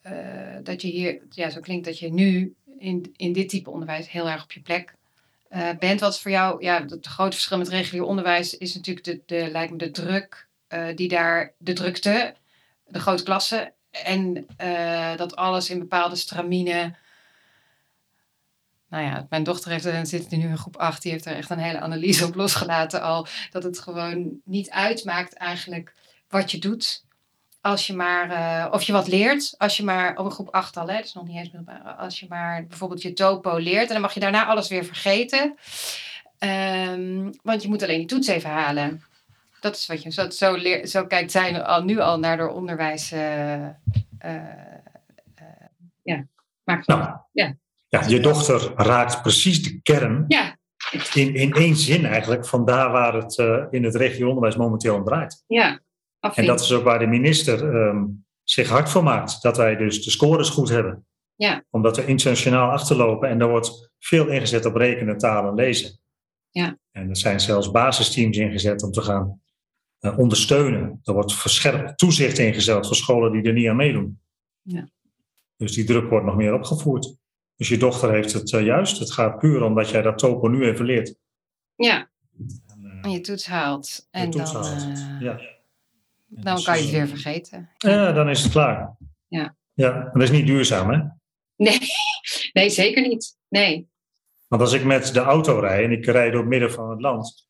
eh, dat je hier... Ja, zo klinkt dat je nu in, in dit type onderwijs heel erg op je plek eh, bent. Wat voor jou... Ja, het grote verschil met regulier onderwijs is natuurlijk de, de, lijkt me de druk eh, die daar... De drukte, de grote klassen en eh, dat alles in bepaalde stramine nou ja, mijn dochter heeft, er- zit nu in groep 8, die heeft er echt een hele analyse op losgelaten al. Dat het gewoon niet uitmaakt eigenlijk wat je doet. Als je maar, eh, of je wat leert, als je maar, op een groep 8 al, hè, dat is nog niet eens middelbaar. Als je maar bijvoorbeeld je topo leert en dan mag je daarna alles weer vergeten. Ehm, want je moet alleen die toets even halen. Dat is wat je, zo, zo, leer, zo kijkt zij nu al, nu al naar haar onderwijs. eh, eh, ja, maakt Nou, Ja. ja, je dochter raakt precies de kern Ja, in, in één zin eigenlijk van daar waar het eh, in het regio-onderwijs momenteel om draait. ja. En dat is ook waar de minister ehm, zich hard voor maakt. Dat wij dus de scores goed hebben. Ja. Omdat we internationaal achterlopen en er wordt veel ingezet op rekenen, talen en lezen. Ja. En er zijn zelfs basisteams ingezet om te gaan eh, ondersteunen. Er wordt verscherpt toezicht ingezet voor scholen die er niet aan meedoen. Ja. Dus die druk wordt nog meer opgevoerd. Dus je dochter heeft het eh, juist. Het gaat puur omdat jij dat topo nu even leert. Ja, En, eh, en je toets haalt. En toets dan, haalt. ja. Dan Dus, kan je het eh, weer vergeten. Ja, dan is het klaar. Ja. Ja, dat is niet duurzaam, hè? Nee, nee, zeker niet. Nee. Want als ik met de auto rijd en ik rijd door het midden van het land,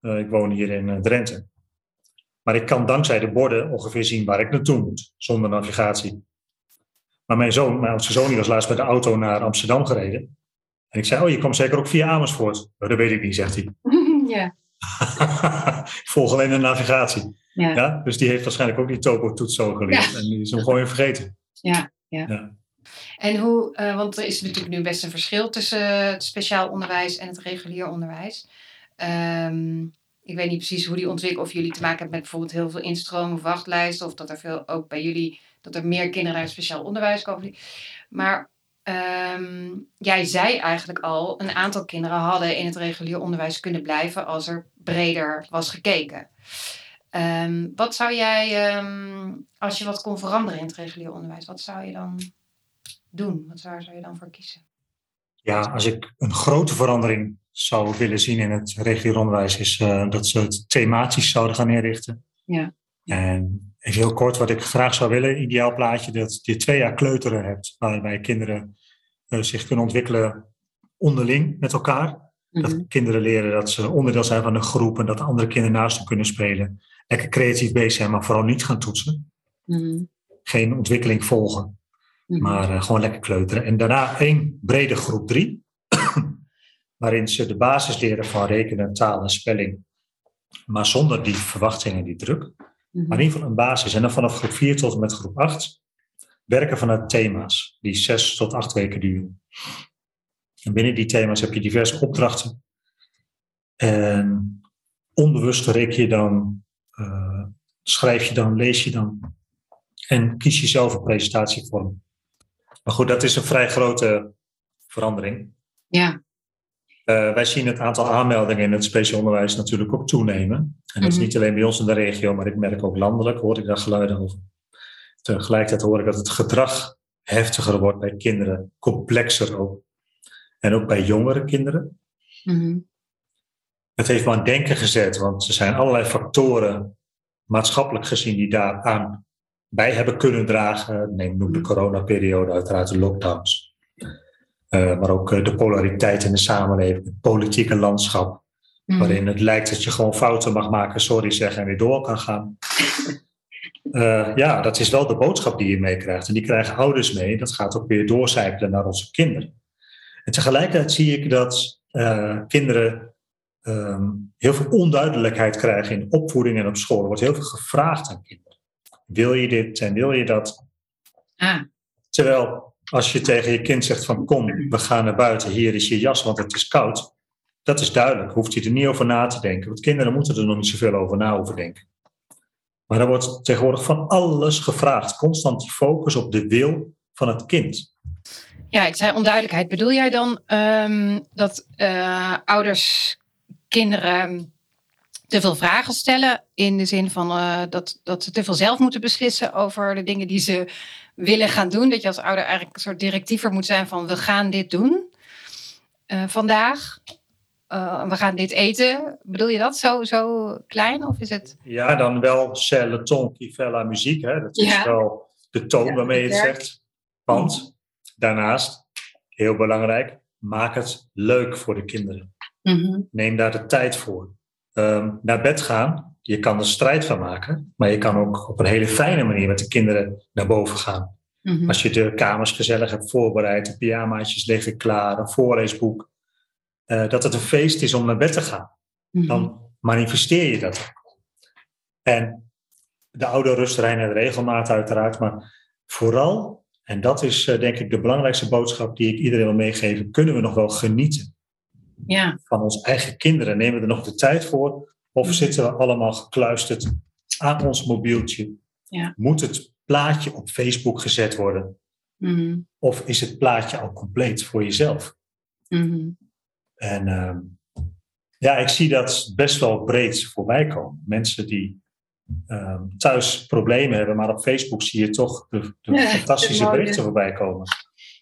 eh, ik woon hier in eh, Drenthe, maar ik kan dankzij de borden ongeveer zien waar ik naartoe moet, zonder navigatie. Maar mijn zoon, mijn oudste zoon, die was laatst met de auto naar Amsterdam gereden. En ik zei, oh, je komt zeker ook via Amersfoort. Oh, dat weet ik niet, zegt hij. ja. ik volg alleen de navigatie. Ja. Ja? Dus die heeft waarschijnlijk ook die topo-toets zo geleerd. Ja. En die is hem gewoon weer vergeten. Ja, ja. Ja. En hoe, eh, want er is natuurlijk nu best een verschil tussen het speciaal onderwijs en het regulier onderwijs. Ehm, ik weet niet precies hoe die ontwikkelt, of jullie te maken hebben met bijvoorbeeld heel veel instroom of wachtlijsten, of dat er veel ook bij jullie, dat er meer kinderen het speciaal onderwijs komen. Maar ehm, jij zei eigenlijk al, een aantal kinderen hadden in het regulier onderwijs kunnen blijven als er breder was gekeken. Ehm, wat zou jij, ehm, als je wat kon veranderen in het regulier onderwijs, wat zou je dan doen? Wat zou, zou je dan voor kiezen? Ja, als ik een grote verandering zou willen zien in het regulier onderwijs, is eh, dat ze het thematisch zouden gaan inrichten. Ja. En even heel kort, wat ik graag zou willen, ideaal plaatje, dat je twee jaar kleuteren hebt, waarbij kinderen eh, zich kunnen ontwikkelen onderling met elkaar. Dat Mhm. kinderen leren dat ze onderdeel zijn van een groep en dat andere kinderen naast hen kunnen spelen. Lekker creatief bezig zijn, maar vooral niet gaan toetsen. Mhm. Geen ontwikkeling volgen. Mhm. Maar eh, gewoon lekker kleuteren. En daarna één brede groep drie. waarin ze de basis leren van rekenen, taal en spelling. Maar zonder die verwachtingen, die druk. Mhm. Maar in ieder geval een basis. En dan vanaf groep 4 tot en met groep 8. werken vanuit thema's die zes tot acht weken duren. En binnen die thema's heb je diverse opdrachten. En onbewust reken je dan, uh, schrijf je dan, lees je dan en kies je zelf een presentatievorm. Maar goed, dat is een vrij grote verandering. Ja. Uh, wij zien het aantal aanmeldingen in het speciaal onderwijs natuurlijk ook toenemen. En dat is mhm. niet alleen bij ons in de regio, maar ik merk ook landelijk, hoor ik daar geluiden over. Tegelijkertijd hoor ik dat het gedrag heftiger wordt bij kinderen, complexer ook. En ook bij jongere kinderen. Mm Het heeft me aan denken gezet, want er zijn allerlei factoren, maatschappelijk gezien, die daaraan bij hebben kunnen dragen. Neem noem de mhm. coronaperiode, uiteraard de lockdowns. Uh, maar ook eh, de polariteit in de samenleving, het politieke landschap, mhm. waarin het lijkt dat je gewoon fouten mag maken, sorry zeggen en weer door kan gaan. Uh, ja, dat is wel de boodschap die je meekrijgt. En die krijgen ouders mee. Dat gaat ook weer doorcijpelen naar onze kinderen. En tegelijkertijd zie ik dat kinderen um, heel veel onduidelijkheid krijgen in opvoeding en op school. Er wordt heel veel gevraagd aan kinderen. Wil je dit en wil je dat? Ah. Terwijl als je tegen je kind zegt van kom, we gaan naar buiten, hier is je jas, want het is koud. Dat is duidelijk, hoeft hij er niet over na te denken. Want kinderen moeten er nog niet zoveel over na over denken. Maar er wordt tegenwoordig van alles gevraagd. Constant die focus op de wil van het kind. Ja, ik zei onduidelijkheid. Bedoel jij dan um, dat uh, ouders kinderen te veel vragen stellen. In de zin van uh, dat, dat ze te veel zelf moeten beslissen over de dingen die ze willen gaan doen. Dat je als ouder eigenlijk een soort directiever moet zijn van we gaan dit doen uh, vandaag. Uh, we gaan dit eten. Bedoel je dat zo, zo klein of is het? Ja, dan wel c'est le ton qui fait la muziek. Hè? Dat is wel de toon waarmee je het zegt. Want daarnaast, heel belangrijk, maak het leuk voor de kinderen. Mm -hmm. Neem daar de tijd voor um, naar bed gaan. Je kan er strijd van maken, maar je kan ook op een hele fijne manier met de kinderen naar boven gaan. Mhm. Als je de kamers gezellig hebt voorbereid, de pyjamaatjes liggen klaar, een voorleesboek, uh, dat het een feest is om naar bed te gaan. Mhm. Dan manifesteer je dat En de oude rust reinen regelmaat uiteraard, maar vooral, en dat is uh, denk ik de belangrijkste boodschap die ik iedereen wil meegeven, kunnen we nog wel genieten ja. van onze eigen kinderen. Nemen we er nog de tijd voor? Of mm. zitten we allemaal gekluisterd aan ons mobieltje? Ja. Moet het plaatje op Facebook gezet worden? Mm. Of is het plaatje al compleet voor jezelf? Mm. En uh, ja, ik zie dat best wel breed voorbij komen. Mensen die uh, thuis problemen hebben, maar op Facebook zie je toch de, de fantastische berichten voorbij komen.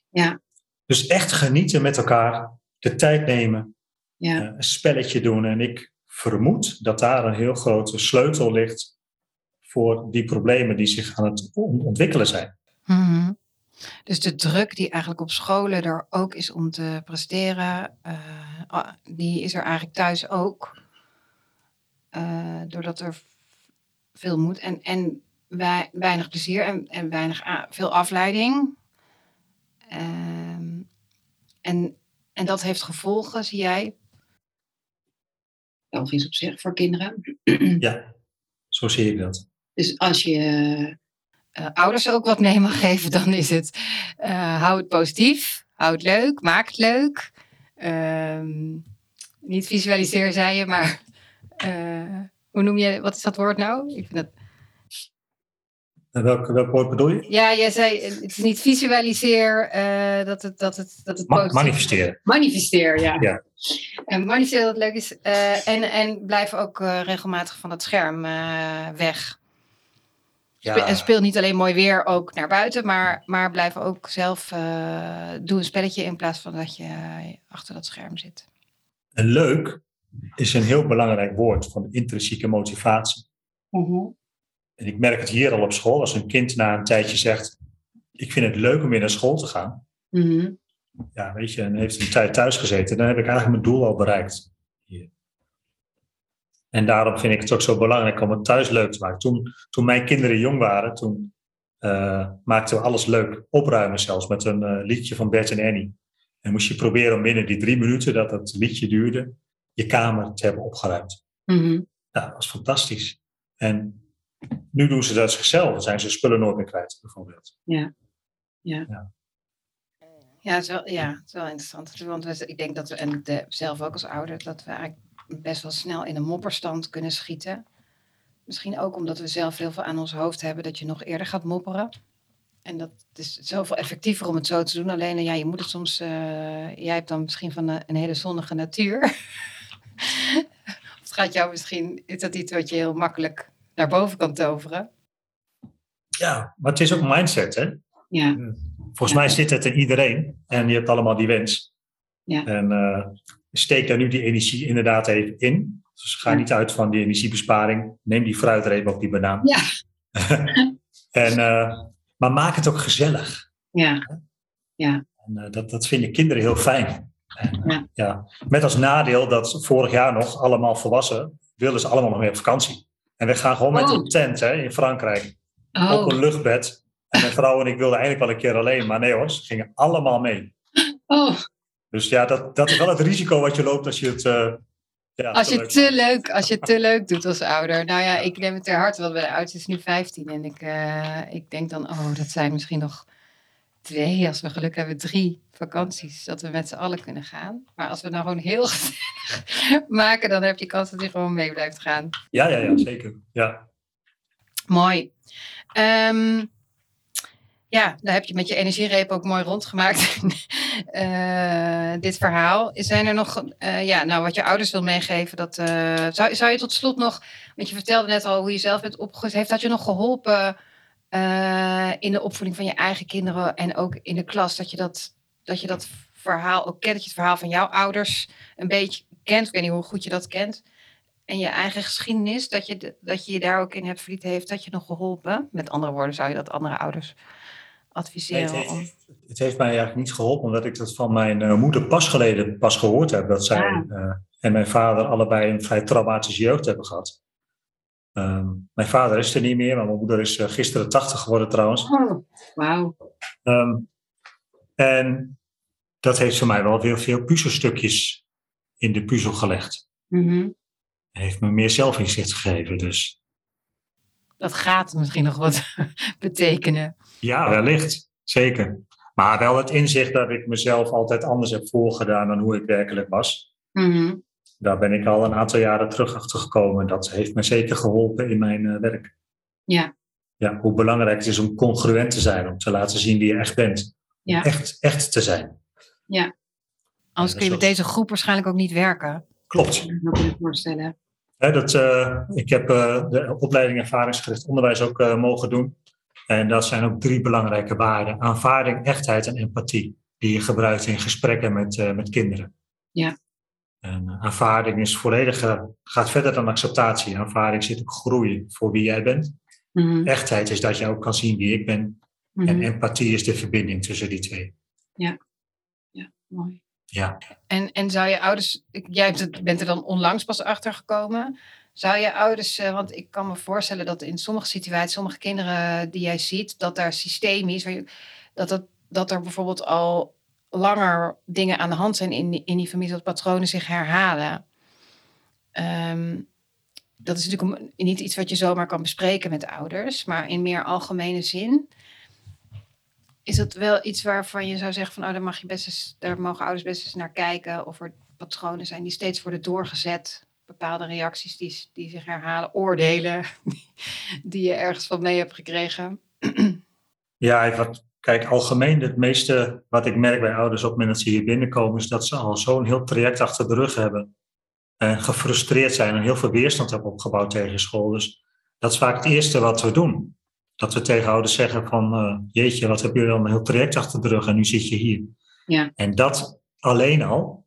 Ja. Dus echt genieten met elkaar de tijd nemen, ja. Eh, een spelletje doen. En ik vermoed dat daar een heel grote sleutel ligt voor die problemen die zich aan het ontwikkelen zijn. Mhm. Dus de druk die eigenlijk op scholen er ook is om te presteren, uh, die is er eigenlijk thuis ook. Uh, doordat er veel moet en, en weinig plezier en, en weinig veel afleiding. Uh, en en dat heeft gevolgen, zie jij? Belgisch op zich voor kinderen. Ja, zo zie ik dat. Dus als je uh, ouders ook wat mee mag geven, dan is het uh, hou het positief, hou het leuk, maak het leuk. Uh, niet visualiseer, zei je, maar uh, hoe noem je, wat is dat woord nou? Ik vind dat Welk, welk woord bedoel je? Ja, jij zei, het is niet visualiseer uh, dat het... Dat het, dat het Ma manifesteer. Manifesteer, ja. ja. En manifesteer dat leuk is. Uh, en, en blijf ook uh, regelmatig van het scherm weg. Ja. En speel niet alleen mooi weer ook naar buiten, maar, maar blijf ook zelf doe een spelletje in plaats van dat je achter dat scherm zit. En leuk is een heel belangrijk woord van intrinsieke motivatie. Mhm. En ik merk het hier al op school, als een kind na een tijdje zegt: Ik vind het leuk om weer naar school te gaan. Mhm. Ja, weet je, en heeft een tijd thuis gezeten, dan heb ik eigenlijk mijn doel al bereikt. Hier. En daarom vind ik het ook zo belangrijk om het thuis leuk te maken. Toen, toen mijn kinderen jong waren, toen uh, maakten we alles leuk. Opruimen zelfs met een uh, liedje van Bert en Annie. En moest je proberen om binnen die drie minuten dat het liedje duurde, je kamer te hebben opgeruimd. Mm Nou, dat was fantastisch. En nu doen ze dat zichzelf. Dan zijn ze spullen nooit meer kwijt, bijvoorbeeld. Ja. Ja. ja. Ja, het is wel, ja, het is wel interessant. Want we, ik denk dat we, en de, zelf ook als ouder, dat we eigenlijk best wel snel in een mopperstand kunnen schieten. Misschien ook omdat we zelf heel veel aan ons hoofd hebben dat je nog eerder gaat mopperen. En dat is zoveel effectiever om het zo te doen. Alleen, ja, je moet het soms. Uh, jij hebt dan misschien van een, een hele zonnige natuur. of het gaat jou misschien. Is dat iets wat je heel makkelijk naar boven kan toveren? Ja, maar het is ook mindset, hè? Ja. Volgens mij zit het in iedereen. En je hebt allemaal die wens. Ja. En uh, steek daar nu die energie inderdaad even in. Dus ga niet uit van die energiebesparing. Neem die fruitreep op die banaan. Ja. en, uh, maar maak het ook gezellig. Ja. ja. En, uh, dat, dat vinden kinderen heel fijn. En, ja. ja. Met als nadeel dat vorig jaar nog allemaal volwassen wilden ze allemaal nog mee op vakantie. En we gaan gewoon oh. met een tent hè, in Frankrijk. Oh. Op een luchtbed. En mijn vrouw en ik wilden eigenlijk wel een keer alleen, maar nee hoor, ze gingen allemaal mee. Oh. Dus ja, dat, dat is wel het risico wat je loopt als je het. Uh, ja, als je, te leuk, als je te leuk doet als ouder. Nou ja, ik neem het ter harte, want mijn oudste is nu 15. En ik, uh, ik denk dan, oh, dat zijn misschien nog twee, als we geluk hebben, drie vakanties. Dat we met z'n allen kunnen gaan. Maar als we nou gewoon heel gezellig maken, dan heb je kans dat hij gewoon mee blijft gaan. Ja, ja, ja, zeker. Ja. Mooi. Um, ja, daar heb je met je energiereep ook mooi rondgemaakt. uh, dit verhaal. Zijn er nog, uh, ja, nou wat je ouders wil meegeven, dat, uh, zou, zou je tot slot nog, want je vertelde net al hoe je zelf bent opgegroeid, heeft dat je nog geholpen in de opvoeding van je eigen kinderen en ook in de klas, dat je dat, dat, je dat verhaal ook kent, dat je het verhaal van jouw ouders een beetje kent, ik weet niet hoe goed je dat kent, en je eigen geschiedenis, dat je, dat je je daar ook in hebt verliet, heeft dat je nog geholpen? Met andere woorden, zou je dat andere ouders adviseren? Nee, het, heeft, het, heeft, mij eigenlijk niet geholpen, omdat ik dat van mijn uh, moeder pas geleden pas gehoord heb. Dat zij ja. uh, en mijn vader allebei een vrij traumatische jeugd hebben gehad. Um, mijn vader is er niet meer, maar mijn moeder is uh, gisteren 80 geworden trouwens. Oh, wauw. Um, en dat heeft voor mij wel weer veel puzzelstukjes in de puzzel gelegd. Mm -hmm. Heeft me meer zelfinzicht gegeven, dus. Dat gaat misschien nog wat betekenen. Ja, wellicht. Zeker. Maar wel het inzicht dat ik mezelf altijd anders heb voorgedaan dan hoe ik werkelijk was. Mm -hmm. Daar ben ik al een aantal jaren terug achter gekomen. Dat heeft me zeker geholpen in mijn uh, werk. Ja. Ja, hoe belangrijk het is om congruent te zijn. Om te laten zien wie je echt bent. Ja. Echt, echt te zijn. Ja. Anders kun je met deze groep waarschijnlijk ook niet werken. Klopt. Dat kan ik me voorstellen. He, dat, uh, ik heb uh, de opleiding ervaringsgericht onderwijs ook uh, mogen doen. En dat zijn ook drie belangrijke waarden. Aanvaarding, echtheid en empathie. Die je gebruikt in gesprekken met, met kinderen. Ja. En aanvaarding is volledig, gaat verder dan acceptatie. Aanvaarding zit op groei voor wie jij bent. Mm -hmm. Echtheid is dat je ook kan zien wie ik ben. Mm -hmm. En empathie is de verbinding tussen die twee. Ja mooi. Ja. En, en zou je ouders, jij bent er dan onlangs pas achter gekomen. Zou je ouders, want ik kan me voorstellen dat in sommige situaties, sommige kinderen die jij ziet, dat daar systemisch, dat, dat, dat er bijvoorbeeld al langer dingen aan de hand zijn in, in die familie, dat patronen zich herhalen. Um, dat is natuurlijk niet iets wat je zomaar kan bespreken met ouders, maar in meer algemene zin. Is dat wel iets waarvan je zou zeggen van, oh, daar, mag je best mogen ouders best eens naar kijken of er patronen zijn die steeds worden doorgezet? Bepaalde reacties die, die zich herhalen, oordelen die je ergens van mee hebt gekregen. Ja, wat, kijk, algemeen het meeste wat ik merk bij ouders op het moment dat ze hier binnenkomen, is dat ze al zo'n heel traject achter de rug hebben. En gefrustreerd zijn en heel veel weerstand hebben opgebouwd tegen school. Dus dat is vaak het eerste wat we doen dat we tegen ouders zeggen van, uh, jeetje, wat heb je dan een heel traject achter de rug en nu zit je hier. Ja. En dat alleen al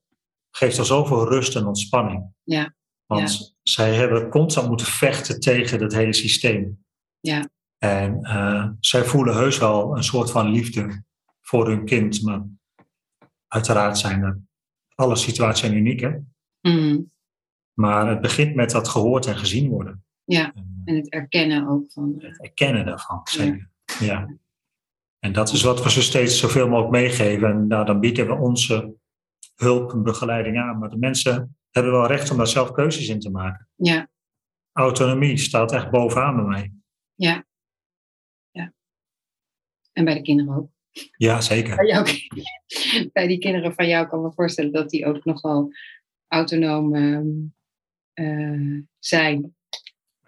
geeft al zoveel rust en ontspanning. Ja. Want ja. zij hebben constant moeten vechten tegen dat hele systeem. Ja. En uh, zij voelen heus wel een soort van liefde voor hun kind. Maar uiteraard zijn er, alle situaties zijn uniek, hè? Mm. Maar het begint met dat gehoord en gezien worden. Ja. En het erkennen ook van. Het erkennen daarvan, zeker. Ja. ja. En dat is wat we ze steeds zoveel mogelijk meegeven. En nou, dan bieden we onze hulp en begeleiding aan. Maar de mensen hebben wel recht om daar zelf keuzes in te maken. Ja. Autonomie staat echt bovenaan bij mij. Ja. Ja. En bij de kinderen ook. Ja, zeker. Bij, jou, bij die kinderen van jou kan ik me voorstellen dat die ook nogal autonoom uh, zijn.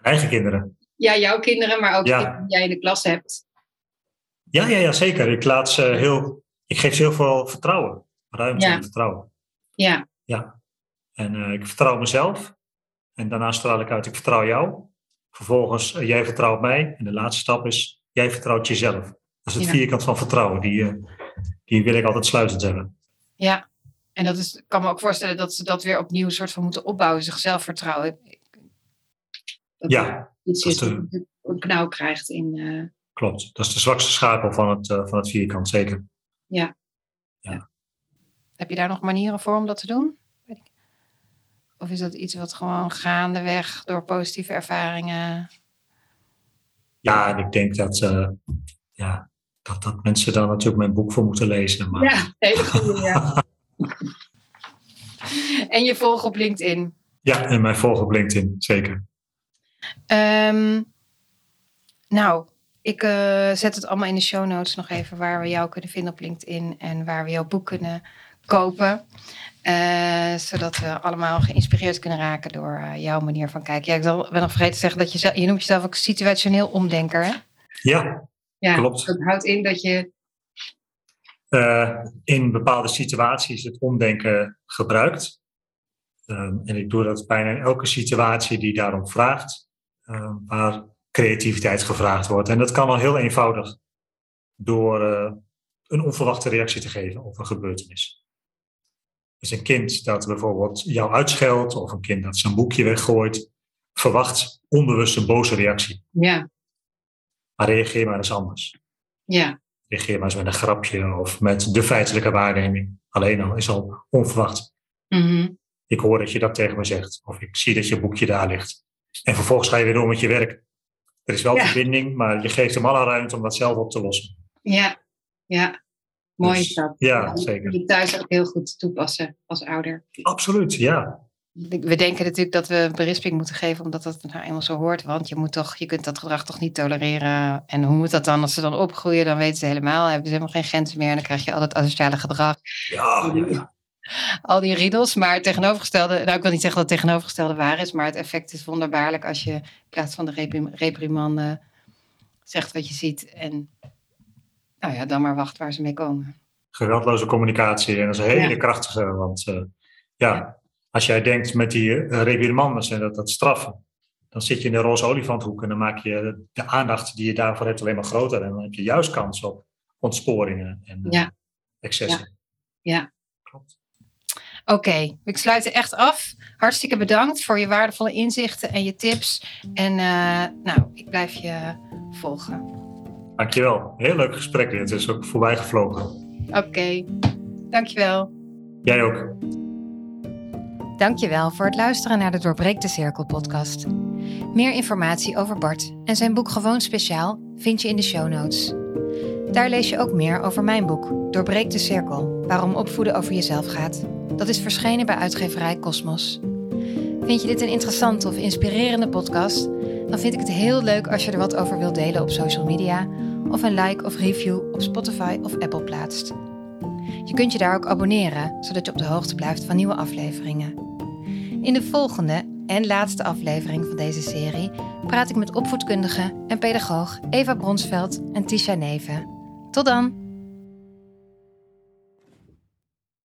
Eigen kinderen? Ja, jouw kinderen, maar ook ja. die jij in de klas hebt. Ja, ja, ja, zeker. Ik, laat ze heel, ik geef ze heel veel vertrouwen. Ruimte en vertrouwen. Ja. Ja. En uh, ik vertrouw mezelf. En daarna straal ik uit, ik vertrouw jou. Vervolgens, uh, jij vertrouwt mij. En de laatste stap is, jij vertrouwt jezelf. Dat is het vierkant van vertrouwen. Die, uh, die wil ik altijd sluitend hebben. Ja, en dat is, ik kan me ook voorstellen dat ze dat weer opnieuw een soort van moeten opbouwen. Zichzelf vertrouwen. Dat ja. Iets een knauw krijgt in... Klopt, dat is de zwakste schakel van het, van het vierkant, zeker. Ja. ja. Heb je daar nog manieren voor om dat te doen? Of is dat iets wat gewoon gaandeweg door positieve ervaringen. Ja, en ik denk dat, uh, ja, dat, dat mensen daar natuurlijk mijn boek voor moeten lezen. Maar... Ja, hele goede, ja. en je volgt op LinkedIn. Ja, en mij volgen op LinkedIn, zeker. Um, nou, ik uh, zet het allemaal in de show notes nog even waar we jou kunnen vinden op LinkedIn en waar we jouw boek kunnen kopen. Uh, zodat we allemaal geïnspireerd kunnen raken door uh, jouw manier van kijken. Ja, ik ben nog vergeten te zeggen dat je, je noemt jezelf ook situationeel omdenker. Hè? Ja, ja, klopt. Dat houdt in dat je. In bepaalde situaties het omdenken gebruikt. en ik doe dat bijna in elke situatie die daarom vraagt. Waar creativiteit gevraagd wordt. En dat kan al heel eenvoudig door een onverwachte reactie te geven op een gebeurtenis. Dus een kind dat bijvoorbeeld jou uitscheldt of een kind dat zijn boekje weggooit, verwacht onbewust een boze reactie. Ja. Maar reageer maar eens anders. Ja. Reageer maar eens met een grapje of met de feitelijke waarneming. Alleen al is al onverwacht. Mm Ik hoor dat je dat tegen me zegt. Of ik zie dat je boekje daar ligt. En vervolgens ga je weer door met je werk. Er is wel verbinding, maar je geeft hem alle ruimte om dat zelf op te lossen. Ja, ja. Mooi dus, dat. Ja, zeker. Je thuis ook heel goed toepassen als ouder. Absoluut, ja. We denken natuurlijk dat we berisping moeten geven, omdat dat nou eenmaal zo hoort. Want je, moet toch, je kunt dat gedrag toch niet tolereren. En hoe moet dat dan? Als ze dan opgroeien, dan weten ze helemaal, hebben ze helemaal geen grenzen meer. En dan krijg je al dat asociale gedrag. Ja, ja, ja. Al die riedels, maar het tegenovergestelde, nou ik wil niet zeggen dat het tegenovergestelde waar is, maar het effect is wonderbaarlijk als je in plaats van de reprimande zegt wat je ziet en nou ja, dan maar wacht waar ze mee komen. Geweldloze communicatie en dat is een hele krachtige, want uh, ja, als jij denkt met die uh, reprimandes en dat, dat straffen, dan zit je in de roze olifanthoek en dan maak je de aandacht die je daarvoor hebt alleen maar groter en dan heb je juist kans op ontsporingen en uh, ja. excessen. Ja. Oké, ik sluit er echt af. Hartstikke bedankt voor je waardevolle inzichten en je tips. En nou, ik blijf je volgen. Dankjewel. Heel leuk gesprek. Het is ook voorbij gevlogen. Oké, okay. dankjewel. Jij ook. Dankjewel voor het luisteren naar de Doorbreek de Cirkel podcast. Meer informatie over Bart en zijn boek Gewoon Speciaal vind je in de show notes. Daar lees je ook meer over mijn boek Doorbreek de Cirkel, waarom opvoeden over jezelf gaat. Dat is verschenen bij uitgeverij Cosmos. Vind je dit een interessante of inspirerende podcast? Dan vind ik het heel leuk als je er wat over wilt delen op social media of een like of review op Spotify of Apple plaatst. Je kunt je daar ook abonneren, zodat je op de hoogte blijft van nieuwe afleveringen. In de volgende en laatste aflevering van deze serie praat ik met opvoedkundige en pedagoog Eva Bronsveld en Tisha Neven. Tot dan!